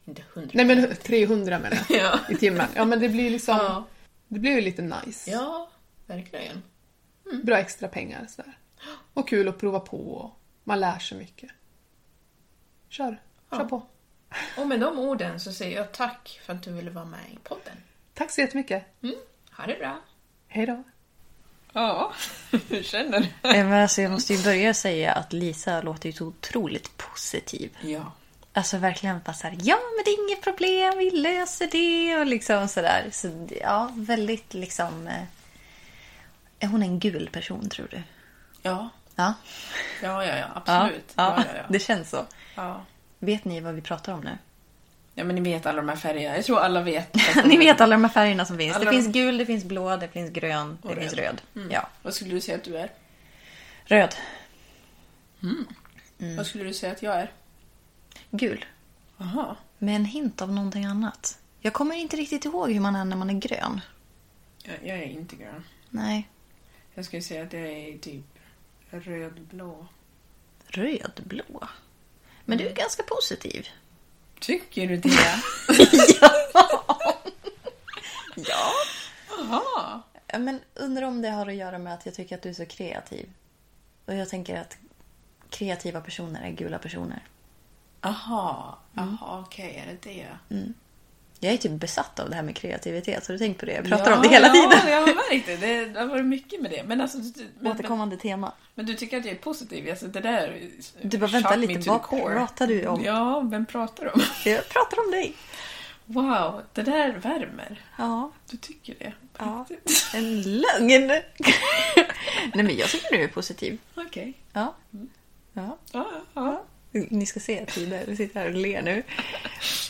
inte hundra. Nej men 300 menar jag. Ja. I timmen. Ja men det blir liksom... Ja. Det blir ju lite nice. Ja, verkligen. Bra extra pengar sådär. Och kul att prova på och man lär sig mycket. Kör. Kör på. Och med de orden så säger jag tack för att du ville vara med i podden. Tack så jättemycket. Mm. Ha det bra. Hej då. Ja, hur känner du? Men alltså, jag måste ju börja säga att Lisa låter ju så otroligt positiv. Ja. Alltså verkligen bara så här, ja men det är inget problem, vi löser det och liksom sådär. Så ja, väldigt liksom... eh, Är hon en gul person tror du? Ja, Ja, ja, ja, ja absolut. Ja, Ja, ja, ja. det känns så. Ja. Vet ni vad vi pratar om nu? ja, men ni vet alla de här färgerna. Jag tror alla vet. ni vet alla de här färgerna som finns. Alla det de- finns gul, det finns blå, det finns grön, det Och finns röd. röd. Ja, Vad skulle du säga att du är? röd, Vad skulle du säga att jag är? gul. Aha. Med en hint av någonting annat. Jag kommer inte riktigt ihåg hur man är när man är grön. Jag, jag är inte grön. Nej. Jag skulle säga att jag är typ rödblå. Rödblå. Men du är ganska positiv. Tycker du det? Ja. Aha. Ja, Men undrar om det har att göra med att jag tycker att du är så kreativ. Och jag tänker att kreativa personer är gula personer. Aha, aha okej, är det det? Jag är typ besatt av det här med kreativitet. Har du tänkt på det? Jag pratar om det hela ja, tiden. jag har märkt det. Det har varit mycket med det. Men, alltså, du- men, Återkommande tema. men du tycker att jag är positiv? Alltså, det där Du bara, vänta lite, vad pratar du om? Ja, vem pratar du om? Jag pratar om dig. Wow, det där värmer. Ja. Du tycker det? Ja. En lögn. Nej men jag tycker du är positiv. Okej. Ja. Ja. Ja, ja. Ni ska se Tida, vi sitter här och ler nu.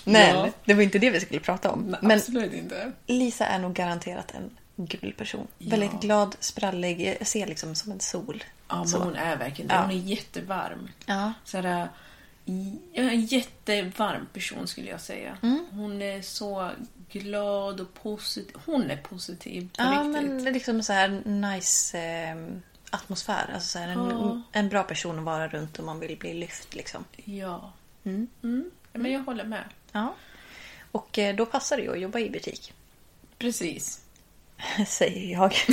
Men Ja. det var inte det vi skulle prata om. Nej, Men absolut inte. Lisa är nog garanterat en gul person. Ja. Väldigt glad, sprallig, jag ser liksom som en sol. Ja, men Så. hon är verkligen det. Hon är jättevarm. Ja. Sådär, ja, en jättevarm person skulle jag säga. Mm. Hon är så glad och positiv. Hon är positiv på Ja, riktigt. men det är liksom så här nice eh, atmosfär. Alltså så här, en, Ja. en bra person att vara runt om man vill bli lyft liksom. Ja. Mm. Mm. Men jag håller med. Ja. Och eh, då passar det ju att jobba i butik. Precis. Säger jag.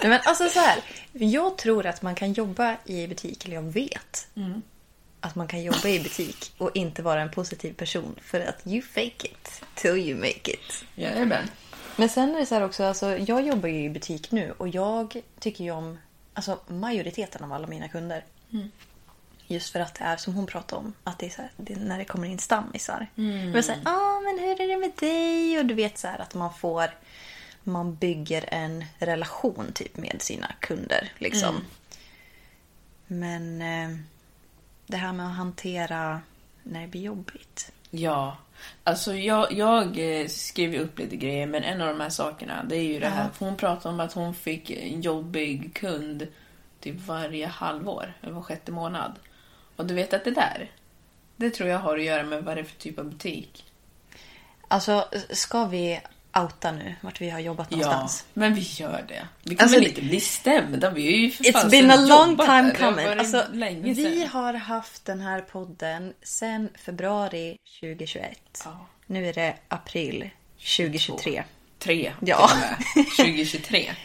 Nej, men alltså så här. Jag tror att man kan jobba i butik, eller jag vet att man kan jobba i butik och inte vara en positiv person. För att you fake it till you make it. Jajamän. Men sen är det så här också, alltså, jag jobbar ju i butik nu och jag tycker ju om alltså, majoriteten av alla mina kunder. Just för att det är som hon pratade om, att det är, så här, det är när det kommer in stammisar. Mm. Så här, ah, men hur är det med dig? Och du vet så här att man får, man bygger en relation typ med sina kunder. Liksom. Men eh, det här med att hantera när det blir jobbigt. Ja, alltså jag, jag eh, skrev upp lite grejer, men en av de här sakerna, det är ju det här. Hon pratade om att hon fick en jobbig kund typ varje halvår, eller var sjätte månad. Och du vet att det där, det tror jag har att göra med vad det är för typ av butik. Alltså, ska vi outa nu vart vi har jobbat någonstans? Ja, men vi gör det. Vi kommer Alltså, det- inte bli stämda. Vi är ju för It's been a long time coming. Alltså, vi har haft den här podden sedan februari 2021. Ja. Nu är det april 2023. Tre, Ja. till och med. 2023.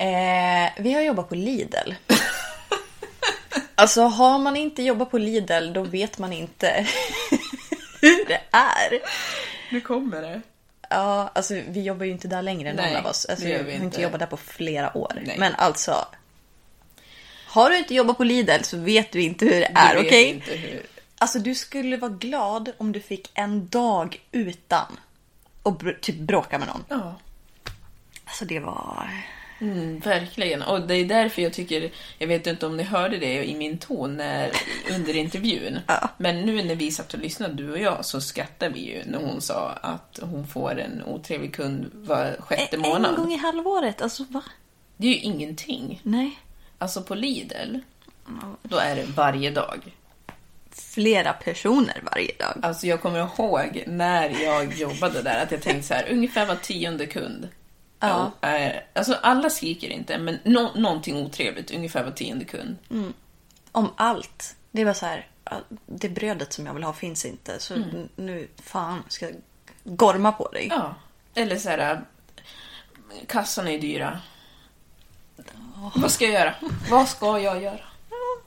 Eh, vi har jobbat på Lidl. alltså har man inte jobbat på Lidl då vet man inte hur det är. Nu kommer det. Ja, alltså vi jobbar ju inte där längre någon Nej, av oss. Alltså, det gör vi har inte jobbat där på flera år. Nej. Men alltså. Har du inte jobbat på Lidl så vet du inte hur det är, okej? inte hur. Alltså du skulle vara glad om du fick en dag utan och typ bråka med någon. Ja. Alltså det var... Mm, verkligen. Och det är därför jag tycker, jag vet inte om ni hörde det i min ton när, under intervjun. Ja. Men nu när vi satt och lyssnade, du och jag, så skrattade vi ju när hon sa att hon får en otrevlig kund var sjätte En månad. gång i halvåret, alltså va? Det är ju ingenting. Nej. Alltså på Lidl, då är det varje dag. Flera personer varje dag. Alltså jag kommer ihåg när jag jobbade där att jag tänkte så här, ungefär var tionde kund. Ja. är, alltså alla skriker inte, men nå någonting otrevligt, ungefär var tionde kund. Om allt. Det var så här, det brödet som jag vill ha finns inte. Så n- nu, fan, ska jag gorma på dig. Ja. Eller så här, kassan är dyra. Vad ska jag göra? Vad ska jag göra?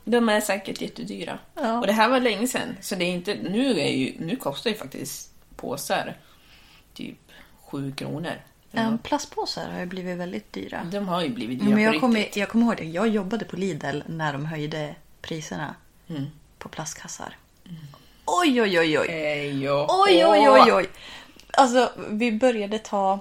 De är säkert jättedyra. Ja. Och det här var länge sedan, så det är inte, nu, är ju, nu kostar ju faktiskt påsar typ 7 kronor. Ja, plastpåsar har ju blivit väldigt dyra. De har ju blivit dyra men jag, kommer, jag kommer ihåg det. Jag jobbade på Lidl när de höjde priserna Mm. på plastkassar. Oj, oj, oj, oj. Ej, Oj, oj, oj, oj. Alltså, vi började ta...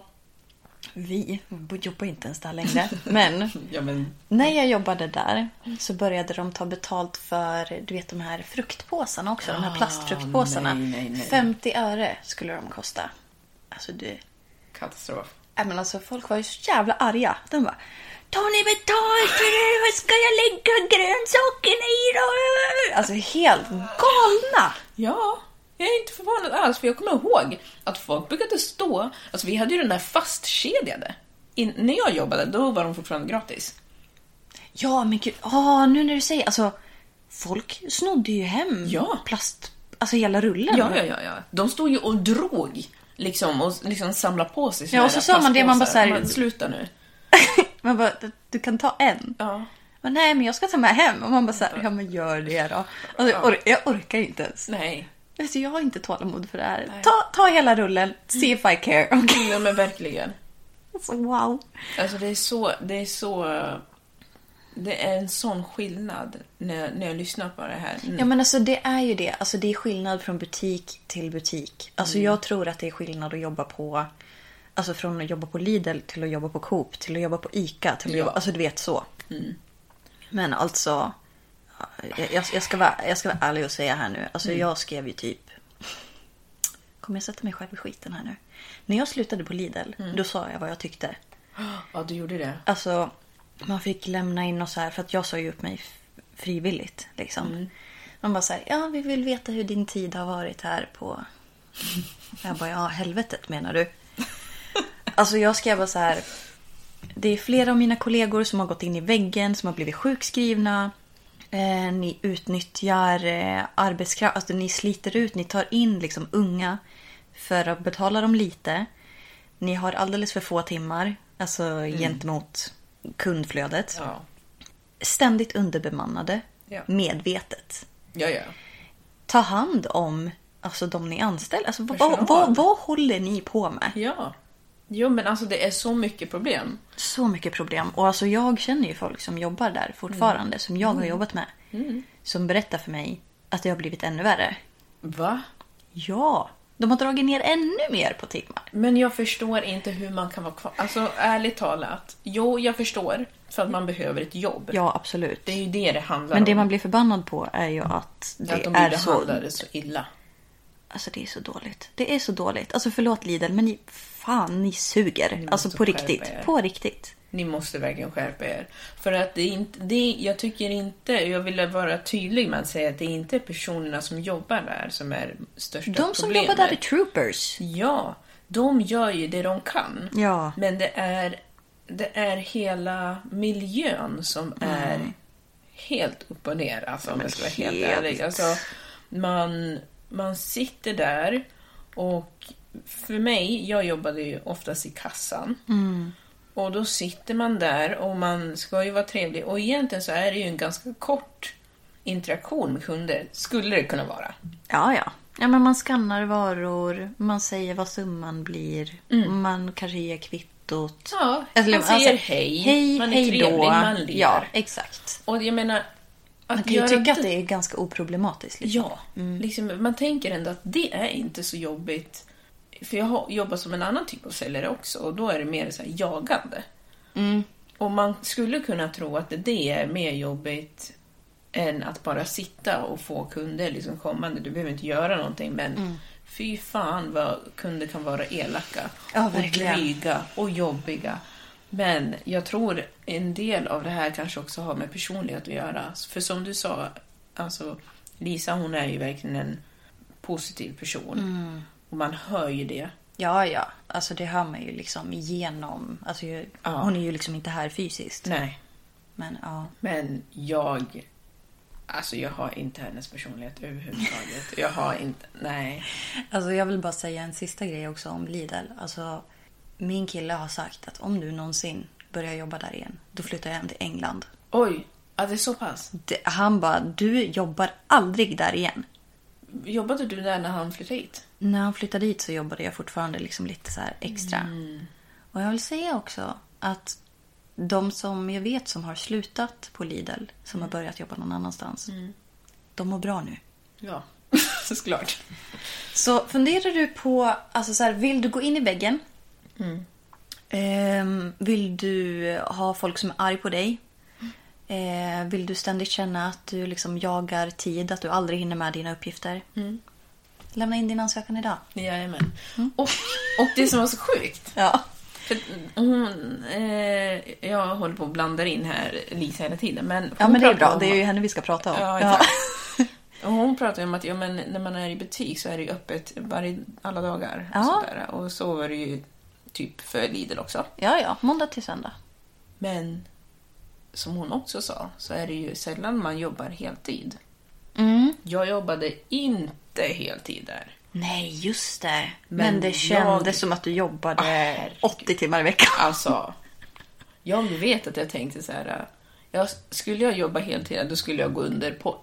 Vi jobbar inte ens där längre. Men Ja, men när jag jobbade där så började de ta betalt för du vet de här fruktpåsarna också. de här Ah, plastfruktpåsarna. nej, nej, nej. 50 öre skulle de kosta. Alltså det... katastrof. Nej, men alltså folk var ju så jävla arga. De bara Tar ni betalt för det? Vad ska jag lägga grönsakerna i då? Alltså helt galna. Ja, jag är inte förvånad alls, för jag kommer ihåg att folk brukade stå... Alltså vi hade ju den där fastkedjade. In, när jag jobbade, då var de fortfarande gratis. Ja men gud, ah, nu när du säger alltså Folk snodde ju hem Ja. plast, alltså hela rullen. Ja, ja, ja, ja. De stod ju och drog liksom och liksom samlade på sig Ja, och så sa man det, man bara plastpåsar. så här- Man, Sluta nu. Man bara, du kan ta en. Ja. Men nej men jag ska ta med hem. Och man bara så här, ja men gör det då. Alltså, or- jag orkar inte ens. Nej. Alltså, jag har inte tålamod för det här. Ta, ta hela rullen, see if I care. Okay. Ja, men verkligen. Alltså, wow. Alltså det är så... Det är så... Det är en sån skillnad när, när jag lyssnar på det här. Mm. Ja men alltså det är ju det. Alltså det är skillnad från butik till butik. Alltså Mm. jag tror att det är skillnad att jobba på Alltså från att jobba på Lidl till att jobba på Coop till att jobba på ICA till att jobba, alltså du vet så. Mm. Men alltså jag, jag, jag, ska vara, jag ska vara ärlig och säga här nu. Alltså Mm. jag skrev ju typ Kommer jag sätta mig själv i skiten här nu? När jag slutade på Lidl, Mm. då sa jag vad jag tyckte. Ja, du gjorde det. Alltså, man fick lämna in och så här, för att jag sa ju upp mig frivilligt. Liksom. Man bara säger ja vi vill veta hur din tid har varit här på... Jag bara, ja helvetet menar du? Alltså jag skrev bara så här. Det är flera av mina kollegor som har gått in i väggen, som har blivit sjukskrivna. Eh, ni utnyttjar eh, arbetskraft, alltså ni sliter ut, ni tar in liksom unga för att betala dem lite. Ni har alldeles för få timmar. Alltså gentemot kundflödet. Ja. Ständigt underbemannade. Ja. Medvetet. Ja, ja. Ta hand om alltså, de ni anställer. Alltså, vad, vad, vad håller ni på med? Ja. Jo, men alltså det är så mycket problem. Så mycket problem. Och alltså jag känner ju folk som jobbar där fortfarande. Mm. Som jag har jobbat med. Som berättar för mig att det har blivit ännu värre. Va? Ja, de har dragit ner ännu mer på timmar. Men jag förstår inte hur man kan vara kvar. Alltså ärligt talat. Jo, jag förstår. För att man behöver ett jobb. Ja, absolut. Det är ju det det handlar Men det om. man blir förbannad på är ju att det att de är så... så illa. Alltså det är så dåligt. Det är så dåligt. Alltså förlåt Lidl, men ni, fan ni suger. Alltså på riktigt. På riktigt. Ni måste verkligen skärpa er. För att det är inte, det är, jag tycker inte, jag vill vara tydlig med att säga att det är inte personerna som jobbar där som är största De som problemet. jobbar där är troopers. Ja, de gör ju det de kan. Ja. Men det är, det är hela miljön som är helt upp och ner. Alltså, om jag ska vara helt helt. ärlig. Alltså, man, man sitter där och för mig, jag jobbade ju oftast i kassan. Och då sitter man där och man ska ju vara trevlig. Och egentligen så är det ju en ganska kort interaktion med kunder, skulle det kunna vara. Ja, ja. Ja, men man skannar varor, man säger vad summan blir, man kanske ger kvittot. Mm. Ja, Eller, man säger alltså, hej, hej, man är hej trevlig, då. man ler. Ja, exakt. Och jag menar... Att Man kan ju tycka att det- det är ganska oproblematiskt. Liksom. Ja, liksom, man tänker ändå att det är inte så jobbigt. För jag har jobbat som en annan typ av säljare också och då är det mer så jagande. Och man skulle kunna tro att det är mer jobbigt än att bara sitta och få kunder liksom kommande. Du behöver inte göra någonting men fy fan vad kunder kan vara elaka Ja, och dryga och jobbiga. Men jag tror en del av det här kanske också har med personlighet att göra. För som du sa, alltså Lisa hon är ju verkligen en positiv person. Mm. Och man hör ju det. Ja, ja. Alltså det hör man ju liksom igenom. Alltså, ju- Ja. Hon är ju liksom inte här fysiskt. Nej. Men ja. Men jag... Alltså jag har inte hennes personlighet överhuvudtaget. Jag har inte... Nej. Alltså jag vill bara säga en sista grej också om Lidl. Alltså, min kille har sagt att om du någonsin börjar jobba där igen, då flyttar jag hem till England. Oj, ja, det är så pass. Det, han bara, du jobbar aldrig där igen. Jobbade du där när han flyttade hit? När han flyttade dit så jobbade jag fortfarande liksom lite så extra. Mm. Och jag vill säga också att de som jag vet som har slutat på Lidl, som har börjat jobba någon annanstans, de mår bra nu. Ja, såklart. Så funderar du på, alltså så här, vill du gå in i väggen? Mm. Ehm, vill du ha folk som är arg på dig? Eh, vill du ständigt känna att du liksom jagar tid, att du aldrig hinner med dina uppgifter? Mm. Lämna in din ansökan idag. Jajamän. Och, och det som var så sjukt. Ja. För hon, eh, jag håller på att blanda in här Lisa hela tiden. Men Ja men det är bra, om- det är ju henne vi ska prata om. Ja, exakt. Och hon pratar om att ja, men när man är i butik så är det ju öppet varje, alla dagar. Och, Ja. sådär. och så var det ju typ för Lidl också. ja, ja, måndag till söndag. Men som hon också sa så är det ju sällan man jobbar heltid. Mm. Jag jobbade inte heltid där. Nej, just det. Men, Men det kändes jag- som att du jobbade Ah, herregud. 80 timmar i veckan. Alltså, jag vet att jag tänkte så här. Jag, skulle jag jobba heltid, då skulle jag gå under på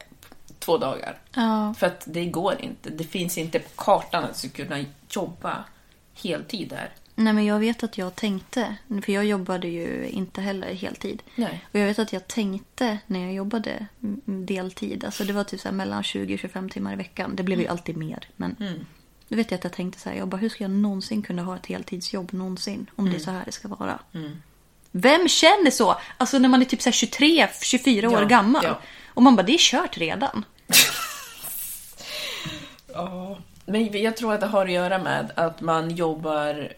två dagar. Ja. För att det går inte. Det finns inte på kartan att du ska kunna jobba heltid där. Nej, men jag vet att jag tänkte, för jag jobbade ju inte heller heltid. Nej. Och jag vet att jag tänkte när jag jobbade mm, deltid, alltså det var typ så mellan 20 och 25 timmar i veckan. Det blev ju alltid mer. Men då vet jag att jag tänkte så här, jag bara, hur ska jag någonsin kunna ha ett heltidsjobb någonsin? Om det är så här det ska vara. Vem känner så? Alltså när man är typ så här 23, 24 år Ja, gammal. ja. Och man bara, det är kört redan. Ja. Men jag tror att det har att göra med att man jobbar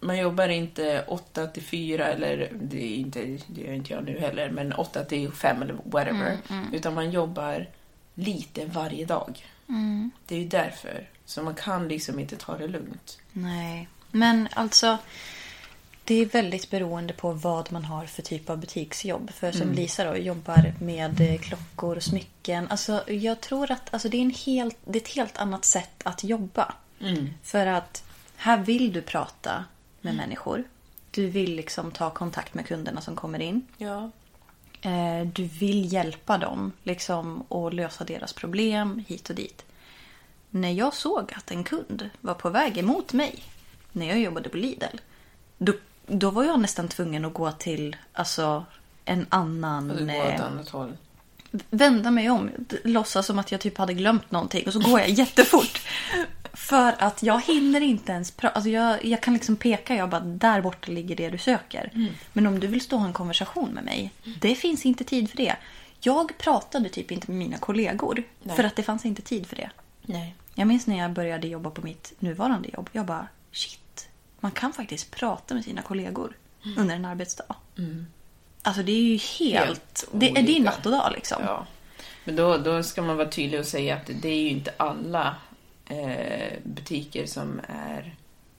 man jobbar inte 8 till 4 eller det, är inte, det gör inte jag nu heller, men 8 till 5 eller whatever. Utan man jobbar lite varje dag. Det är ju därför. Så man kan liksom inte ta det lugnt. Nej, men alltså det är väldigt beroende på vad man har för typ av butiksjobb. För som Lisa då jobbar med eh, klockor och smycken. Alltså jag tror att alltså, det, är en helt, det är ett helt annat sätt att jobba. För att här vill du prata med människor. Du vill liksom ta kontakt med kunderna som kommer in. Ja. Eh, Du vill hjälpa dem liksom, och lösa deras problem hit och dit. När jag såg att en kund var på väg emot mig när jag jobbade på Lidl. Då, då var jag nästan tvungen att gå till alltså, en annan... Du går eh, åt annat håll. vända mig om, låtsas som att jag typ hade glömt någonting och så går jag jättefort. För att jag hinner inte ens prata. Alltså jag, jag kan liksom peka, jag bara där borta ligger det du söker. Mm. Men om du vill stå och ha en konversation med mig, det finns inte tid för det. Jag pratade typ inte med mina kollegor Nej. för att det fanns inte tid för det. Nej. Jag minns när jag började jobba på mitt nuvarande jobb. Jag bara shit, man kan faktiskt prata med sina kollegor under en arbetsdag. Alltså det är ju helt... Mm. Helt det, det är natt och dag liksom. Ja. Men då, då ska man vara tydlig och säga att det är ju inte alla butiker som är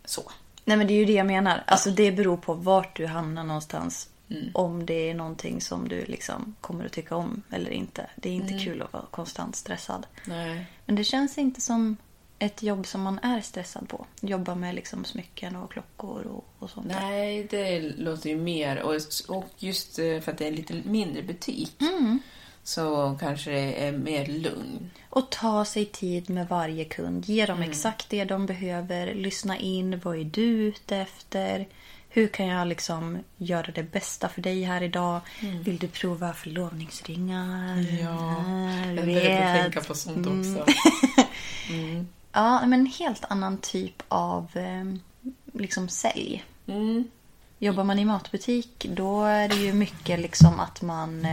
så. Nej men det är ju det jag menar. Alltså det beror på vart du hamnar någonstans. Mm. Om det är någonting som du liksom kommer att tycka om eller inte. Det är Mm. inte kul att vara konstant stressad. Nej. Men det känns inte som ett jobb som man är stressad på. Jobba med liksom smycken och klockor och, och sånt där. Nej, det låter ju mer. Och, och just eh, för att det är en lite mindre butik Mm. Så kanske det är mer lugn. Och ta sig tid med varje kund. Ge dem Mm. exakt det de behöver. Lyssna in. Vad är du ute efter? Hur kan jag liksom göra det bästa för dig här idag? Vill du prova förlovningsringar? Mm. Ja, jag börjar tänka på sånt Mm. också. Ja, men en helt annan typ av eh, liksom sälj. Mm. Jobbar man i matbutik då är det ju mycket liksom att man...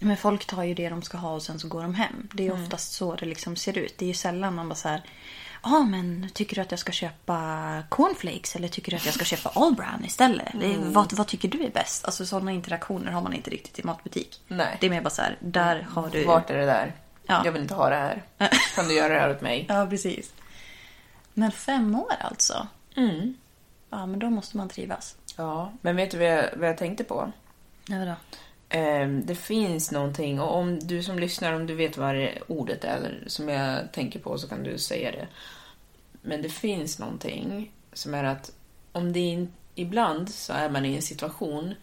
Men folk tar ju det de ska ha och sen så går de hem. Det är oftast så det liksom ser ut. Det är ju sällan man bara så här... Ja, men tycker du att jag ska köpa cornflakes eller tycker du att jag ska köpa All Brown istället? Det är, vad, vad tycker du är bäst? Alltså sådana interaktioner har man inte riktigt i matbutik. Nej. Det är mer bara så här, där har du... Vart är det där? Ja. Jag vill inte ha det här. Kan du göra det här åt mig? Ja, precis. Men fem år alltså? Mm. Ja, men då måste man trivas. Ja, men vet du vad jag, vad jag tänkte på? Ja, vadå? Ehm, det finns någonting, och om du som lyssnar, om du vet vad det ordet är som jag tänker på så kan du säga det. Men det finns någonting som är att om det in, ibland så är man i en situation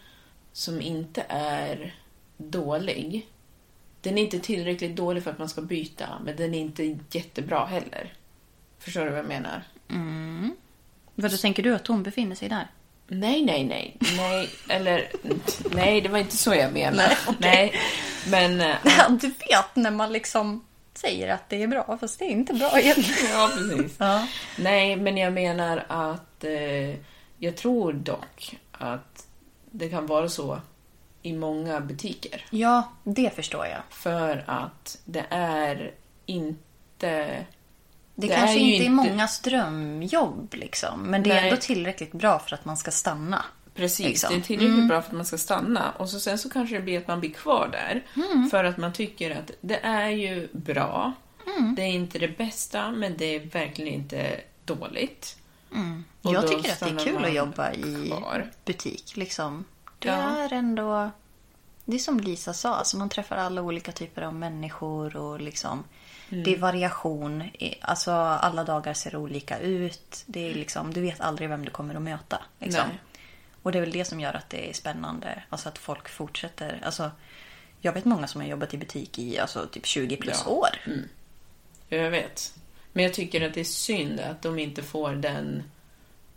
som inte är dålig. Den är inte tillräckligt dålig för att man ska byta, men den är inte jättebra heller. Förstår du vad jag menar? Mm. Vad tänker du att hon befinner sig där? Nej, nej, nej. Nej, eller... Nej, det var inte så jag menade. Nej, men... eh, Ja, du vet när man liksom säger att det är bra, fast det är inte bra egentligen. Ja, precis. Ja. Nej, men jag menar att... Eh, jag tror dock att det kan vara så i många butiker. ja, det förstår jag. För att det är inte... Det, Det kanske är inte är mångas drömjobb, liksom. men det är Nej. ändå tillräckligt bra för att man ska stanna. Precis, liksom. det är tillräckligt bra för att man ska stanna. Och så sen så kanske det blir att man blir kvar där. För att man tycker att det är ju bra. Det är inte det bästa, men det är verkligen inte dåligt. Och jag tycker att det är kul att jobba i kvar. butik. Liksom. Det Ja. är ändå... Det är som Lisa sa, alltså man träffar alla olika typer av människor och liksom... Mm. Det är variation. Alltså alla dagar ser olika ut. Det är liksom, du vet aldrig vem du kommer att möta. Liksom. Och det är väl det som gör att det är spännande. Alltså att folk fortsätter. Alltså, jag vet många som har jobbat i butik i alltså, typ 20 plus Ja. år. Jag vet. Men jag tycker att det är synd att de inte får den...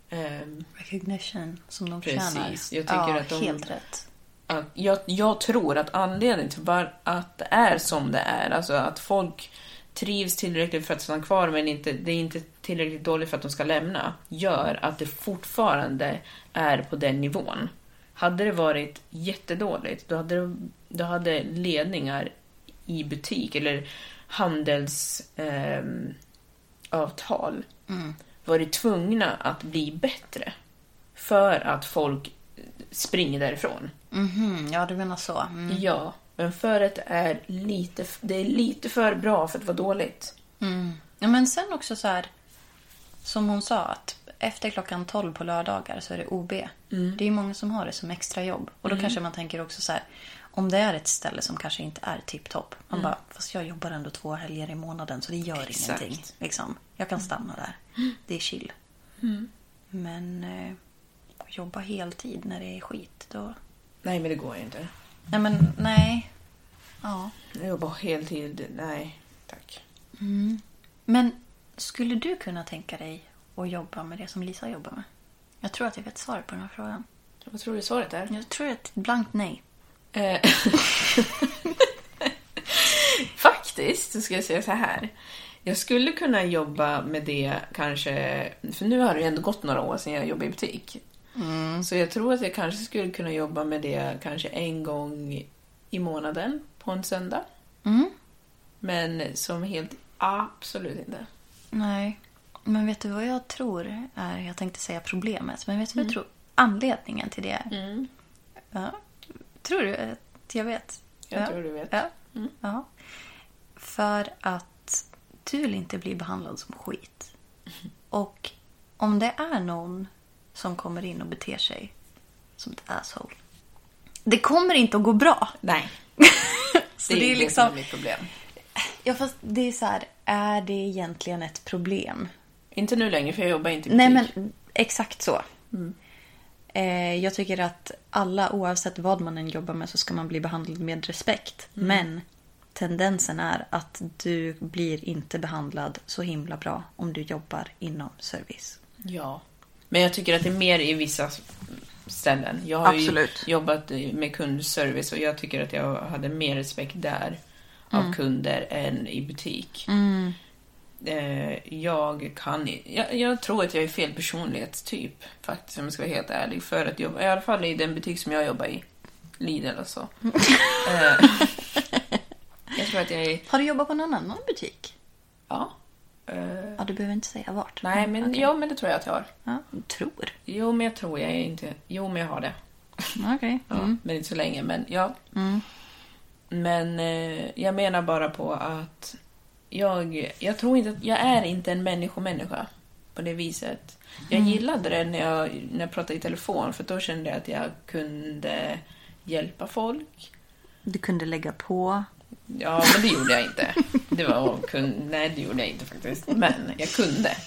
ehm, Recognition som de Precis. förtjänar. Jag tycker ja, att de- helt rätt. att jag, jag tror att anledningen till var, att det är som det är, alltså att folk trivs tillräckligt för att stanna kvar men inte, det är inte tillräckligt dåligt för att de ska lämna, gör att det fortfarande är på den nivån. Hade det varit jättedåligt, då hade, då hade ledningar i butik eller handelsavtal ehm, avtal varit tvungna att bli bättre för att folk springer därifrån. Mhm, ja, du menar så. Mm. Ja, men för att det är lite, det är lite för bra för att vara dåligt. Ja, men sen också så här, som hon sa, att efter klockan 12 på lördagar så är det OB. Mm. Det är många som har det som extrajobb. Och då kanske man tänker också så här, om det är ett ställe som kanske inte är tipptopp. Man bara, fast jag jobbar ändå två helger i månaden så det gör Mm. Exakt. ingenting. Liksom. Jag kan stanna där. Det är chill. Men eh, jobba heltid när det är skit. Då... Nej, men det går ju inte. Nej, men nej. Ja. Jag jobbar heltid. Nej, tack. Men skulle du kunna tänka dig att jobba med det som Lisa jobbar med? Jag tror att jag vet svaret på den här frågan. Vad tror du svaret är? Jag tror att blankt nej. Eh, Faktiskt så ska jag säga så här. Jag skulle kunna jobba med det kanske, för nu har det ju ändå gått några år sedan jag jobbade i butik. Så jag tror att jag kanske skulle kunna jobba med det kanske en gång i månaden på en söndag. Men som helt absolut inte. Nej. Men vet du vad jag tror är, jag tänkte säga problemet, men vet du vad jag tror anledningen till det är? Ja. Tror du att jag vet? Jag ja. tror du vet. Ja. ja. För att du vill inte bli behandlad som skit. Och om det är någon som kommer in och beter sig som ett asshole. Det kommer inte att gå bra. Nej. Så det är, det är det liksom- som är mitt problem. Ja, fast det är så här, är det egentligen ett problem? Inte nu längre, för jag jobbar inte i Nej, butik. men exakt så. Eh, jag tycker att alla, oavsett vad man än jobbar med, så ska man bli behandlad med respekt. Men tendensen är att du blir inte behandlad så himla bra om du jobbar inom service. Ja. Men jag tycker att det är mer i vissa ställen. Jag har Absolut. ju jobbat med kundservice och jag tycker att jag hade mer respekt där Mm. av kunder än i butik. Eh, Jag kan jag, jag tror att jag är fel personlighetstyp faktiskt om jag ska vara helt ärlig. För att jobba, i alla fall i den butik som jag jobbar i. Lidl och så. Eh, jag tror att jag är... Har du jobbat på någon annan butik? Ja. Eh, Ja, du behöver inte säga vart. Nej, men, Okej. ja, men det tror jag att jag har. Ja, tror. Jo, men jag tror jag inte... Jo, men jag har det. Okej. Ja, Mm. Men inte så länge, men ja. Men eh, jag menar bara på att jag, jag tror inte att jag är inte en människomänniska på det viset. Jag Mm. gillade det när jag, när jag pratade i telefon för då kände jag att jag kunde hjälpa folk. Du kunde lägga på. Ja, men det gjorde jag inte. Det var, kun, nej, det gjorde jag inte faktiskt. Men jag kunde.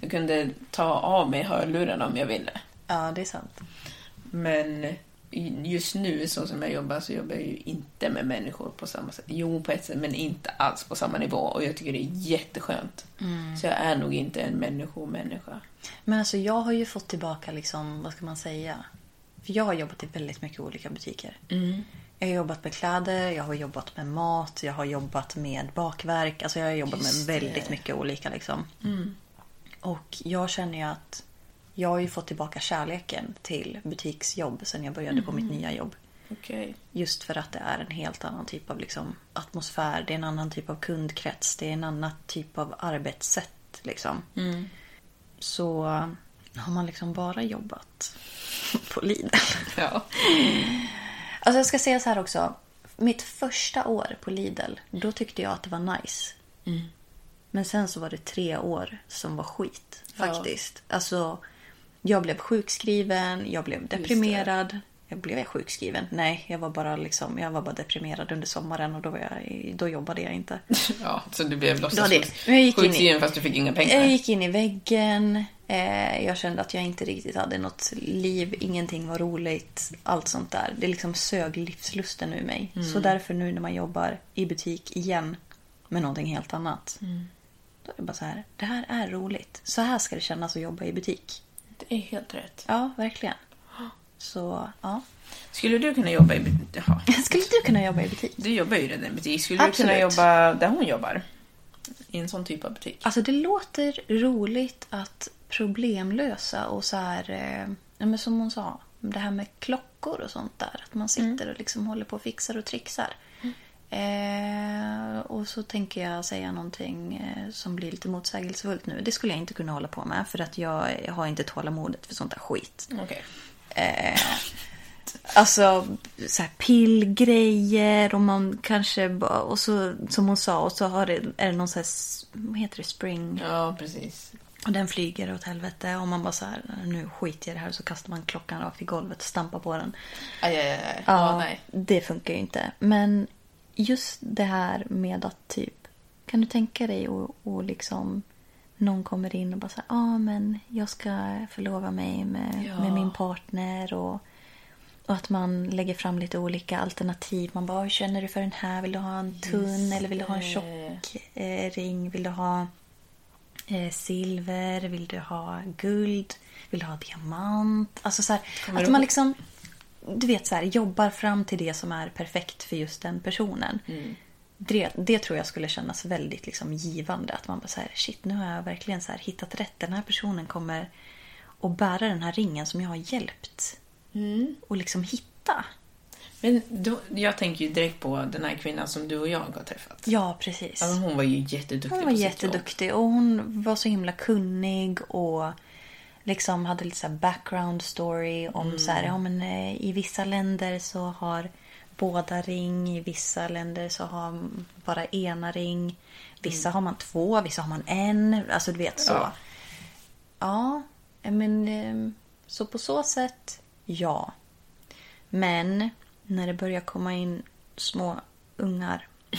Jag kunde ta av mig hörlurarna om jag ville. Ja, det är sant. Men just nu, så som jag jobbar, så jobbar jag ju inte med människor på samma sätt. Jo, på ett sätt, men inte alls på samma nivå. Och jag tycker det är jätteskönt. Så jag är nog inte en människomänniska. Men alltså jag har ju fått tillbaka liksom, vad ska man säga? För jag har jobbat i väldigt mycket olika butiker. Jag har jobbat med kläder, jag har jobbat med mat, jag har jobbat med bakverk. Alltså jag har jobbat med väldigt mycket olika liksom. Och jag känner ju att jag har ju fått tillbaka kärleken till butiksjobb sen jag började på mitt nya jobb. Okej. Just för att det är en helt annan typ av liksom, atmosfär. Det är en annan typ av kundkrets. Det är en annan typ av arbetssätt. Liksom. Så har man liksom bara jobbat på Lidl. Ja. Alltså jag ska säga så här också. Mitt första år på Lidl, då tyckte jag att det var nice. Men sen så var det tre år som var skit. Faktiskt. Alltså, jag blev sjukskriven, jag blev deprimerad. Jag blev jag sjukskriven? Nej, jag var bara liksom, jag var bara deprimerad under sommaren och då, var jag, då jobbade jag inte. ja, så du blev Ja, det- låtsas men jag gick in i- sjukskriven fast du fick inga pengar? Jag gick in i väggen. Eh, jag kände att jag inte riktigt hade något liv. Ingenting var roligt. Allt sånt där. Det liksom sög livslusten ur mig. Så därför nu när man jobbar i butik igen med någonting helt annat. Då är det bara så här. Det här är roligt. Så här ska det kännas att jobba i butik. Det är helt rätt. Ja, verkligen. Så, ja. Skulle du kunna jobba i butik? Skulle du kunna jobba i butik? Du jobbar ju redan i butik. Skulle du kunna Absolut. jobba där hon jobbar? I en sån typ av butik? Alltså det låter roligt att problemlösa och så här, eh, ja, men som hon sa, det här med klockor och sånt där. Att man sitter och liksom håller på och fixar och trixar. Eh, och så tänker jag säga någonting eh, som blir lite motsägelsefullt nu. Det skulle jag inte kunna hålla på med för att jag, jag har inte tålamodet för sånt där skit. Okej. Alltså så här pillgrejer och man kanske bara, och så som hon sa och så har det, är det någon så här, vad heter det, spring Ja, precis. och den flyger åt helvete och man bara så här, nu skiter jag i det här så kastar man klockan rakt i golvet och stampar på den. Aj, aj, aj. Ja, nej. det funkar ju inte. Men just det här med att typ, kan du tänka dig att och liksom någon kommer in och bara säger ah, men jag ska förlova mig med, Ja. med min partner och, och att man lägger fram lite olika alternativ. Man bara, hur känner du för den här? Vill du ha en tunn eller vill du ha en tjock eh, ring? Vill du ha eh, silver? Vill du ha guld? Vill du ha diamant? Alltså så här, att du man liksom du vet så här, jobbar fram till det som är perfekt för just den personen. Det, det tror jag skulle kännas väldigt liksom givande. Att man bara så här, shit nu har jag verkligen så här hittat rätt. Den här personen kommer att bära den här ringen som jag har hjälpt. Och liksom hitta. Men då, jag tänker ju direkt på den här kvinnan som du och jag har träffat. Ja, precis. Alltså, hon var ju jätteduktig Hon på var sitt jätteduktig och hon var så himla kunnig och liksom hade lite så här background story om så här, ja men eh, i vissa länder så har båda ring, i vissa länder så har bara ena ring. Vissa har man två, vissa har man en. Alltså du vet så. Ja. Ja, men eh, så på så sätt, ja. Men när det börjar komma in små ungar.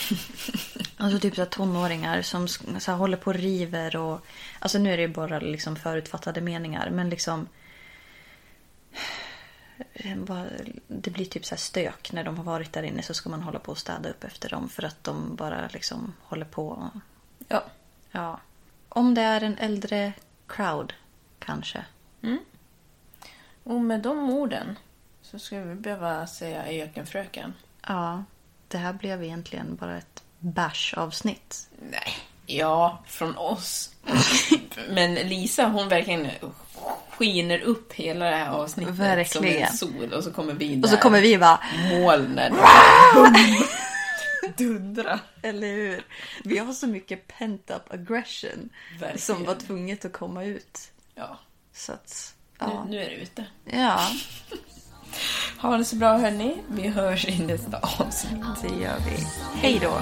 Alltså typ så tonåringar som så håller på och river och... Alltså nu är det ju bara liksom förutfattade meningar men liksom... eh, Det blir typ så här stök när de har varit där inne så ska man hålla på och städa upp efter dem för att de bara liksom håller på. Ja. Ja. Om det är en äldre crowd kanske. Och med de orden så skulle vi behöva säga ökenfröken. Ja. Det här blev egentligen bara ett bash-avsnitt. Nej. Ja, från oss. Men Lisa hon verkligen skiner upp hela det här avsnittet Verkligen. som en sol och så kommer vi där. Och så kommer vi bara... molnen. Dundra. Eller hur? Vi har så mycket pent-up aggression Verkligen. som var tvunget att komma ut. Ja, Så att, nu, ja. nu är det ute. Ja, Ha det så bra hörni. Vi hörs i nästa avsnitt. det gör vi. Hej då!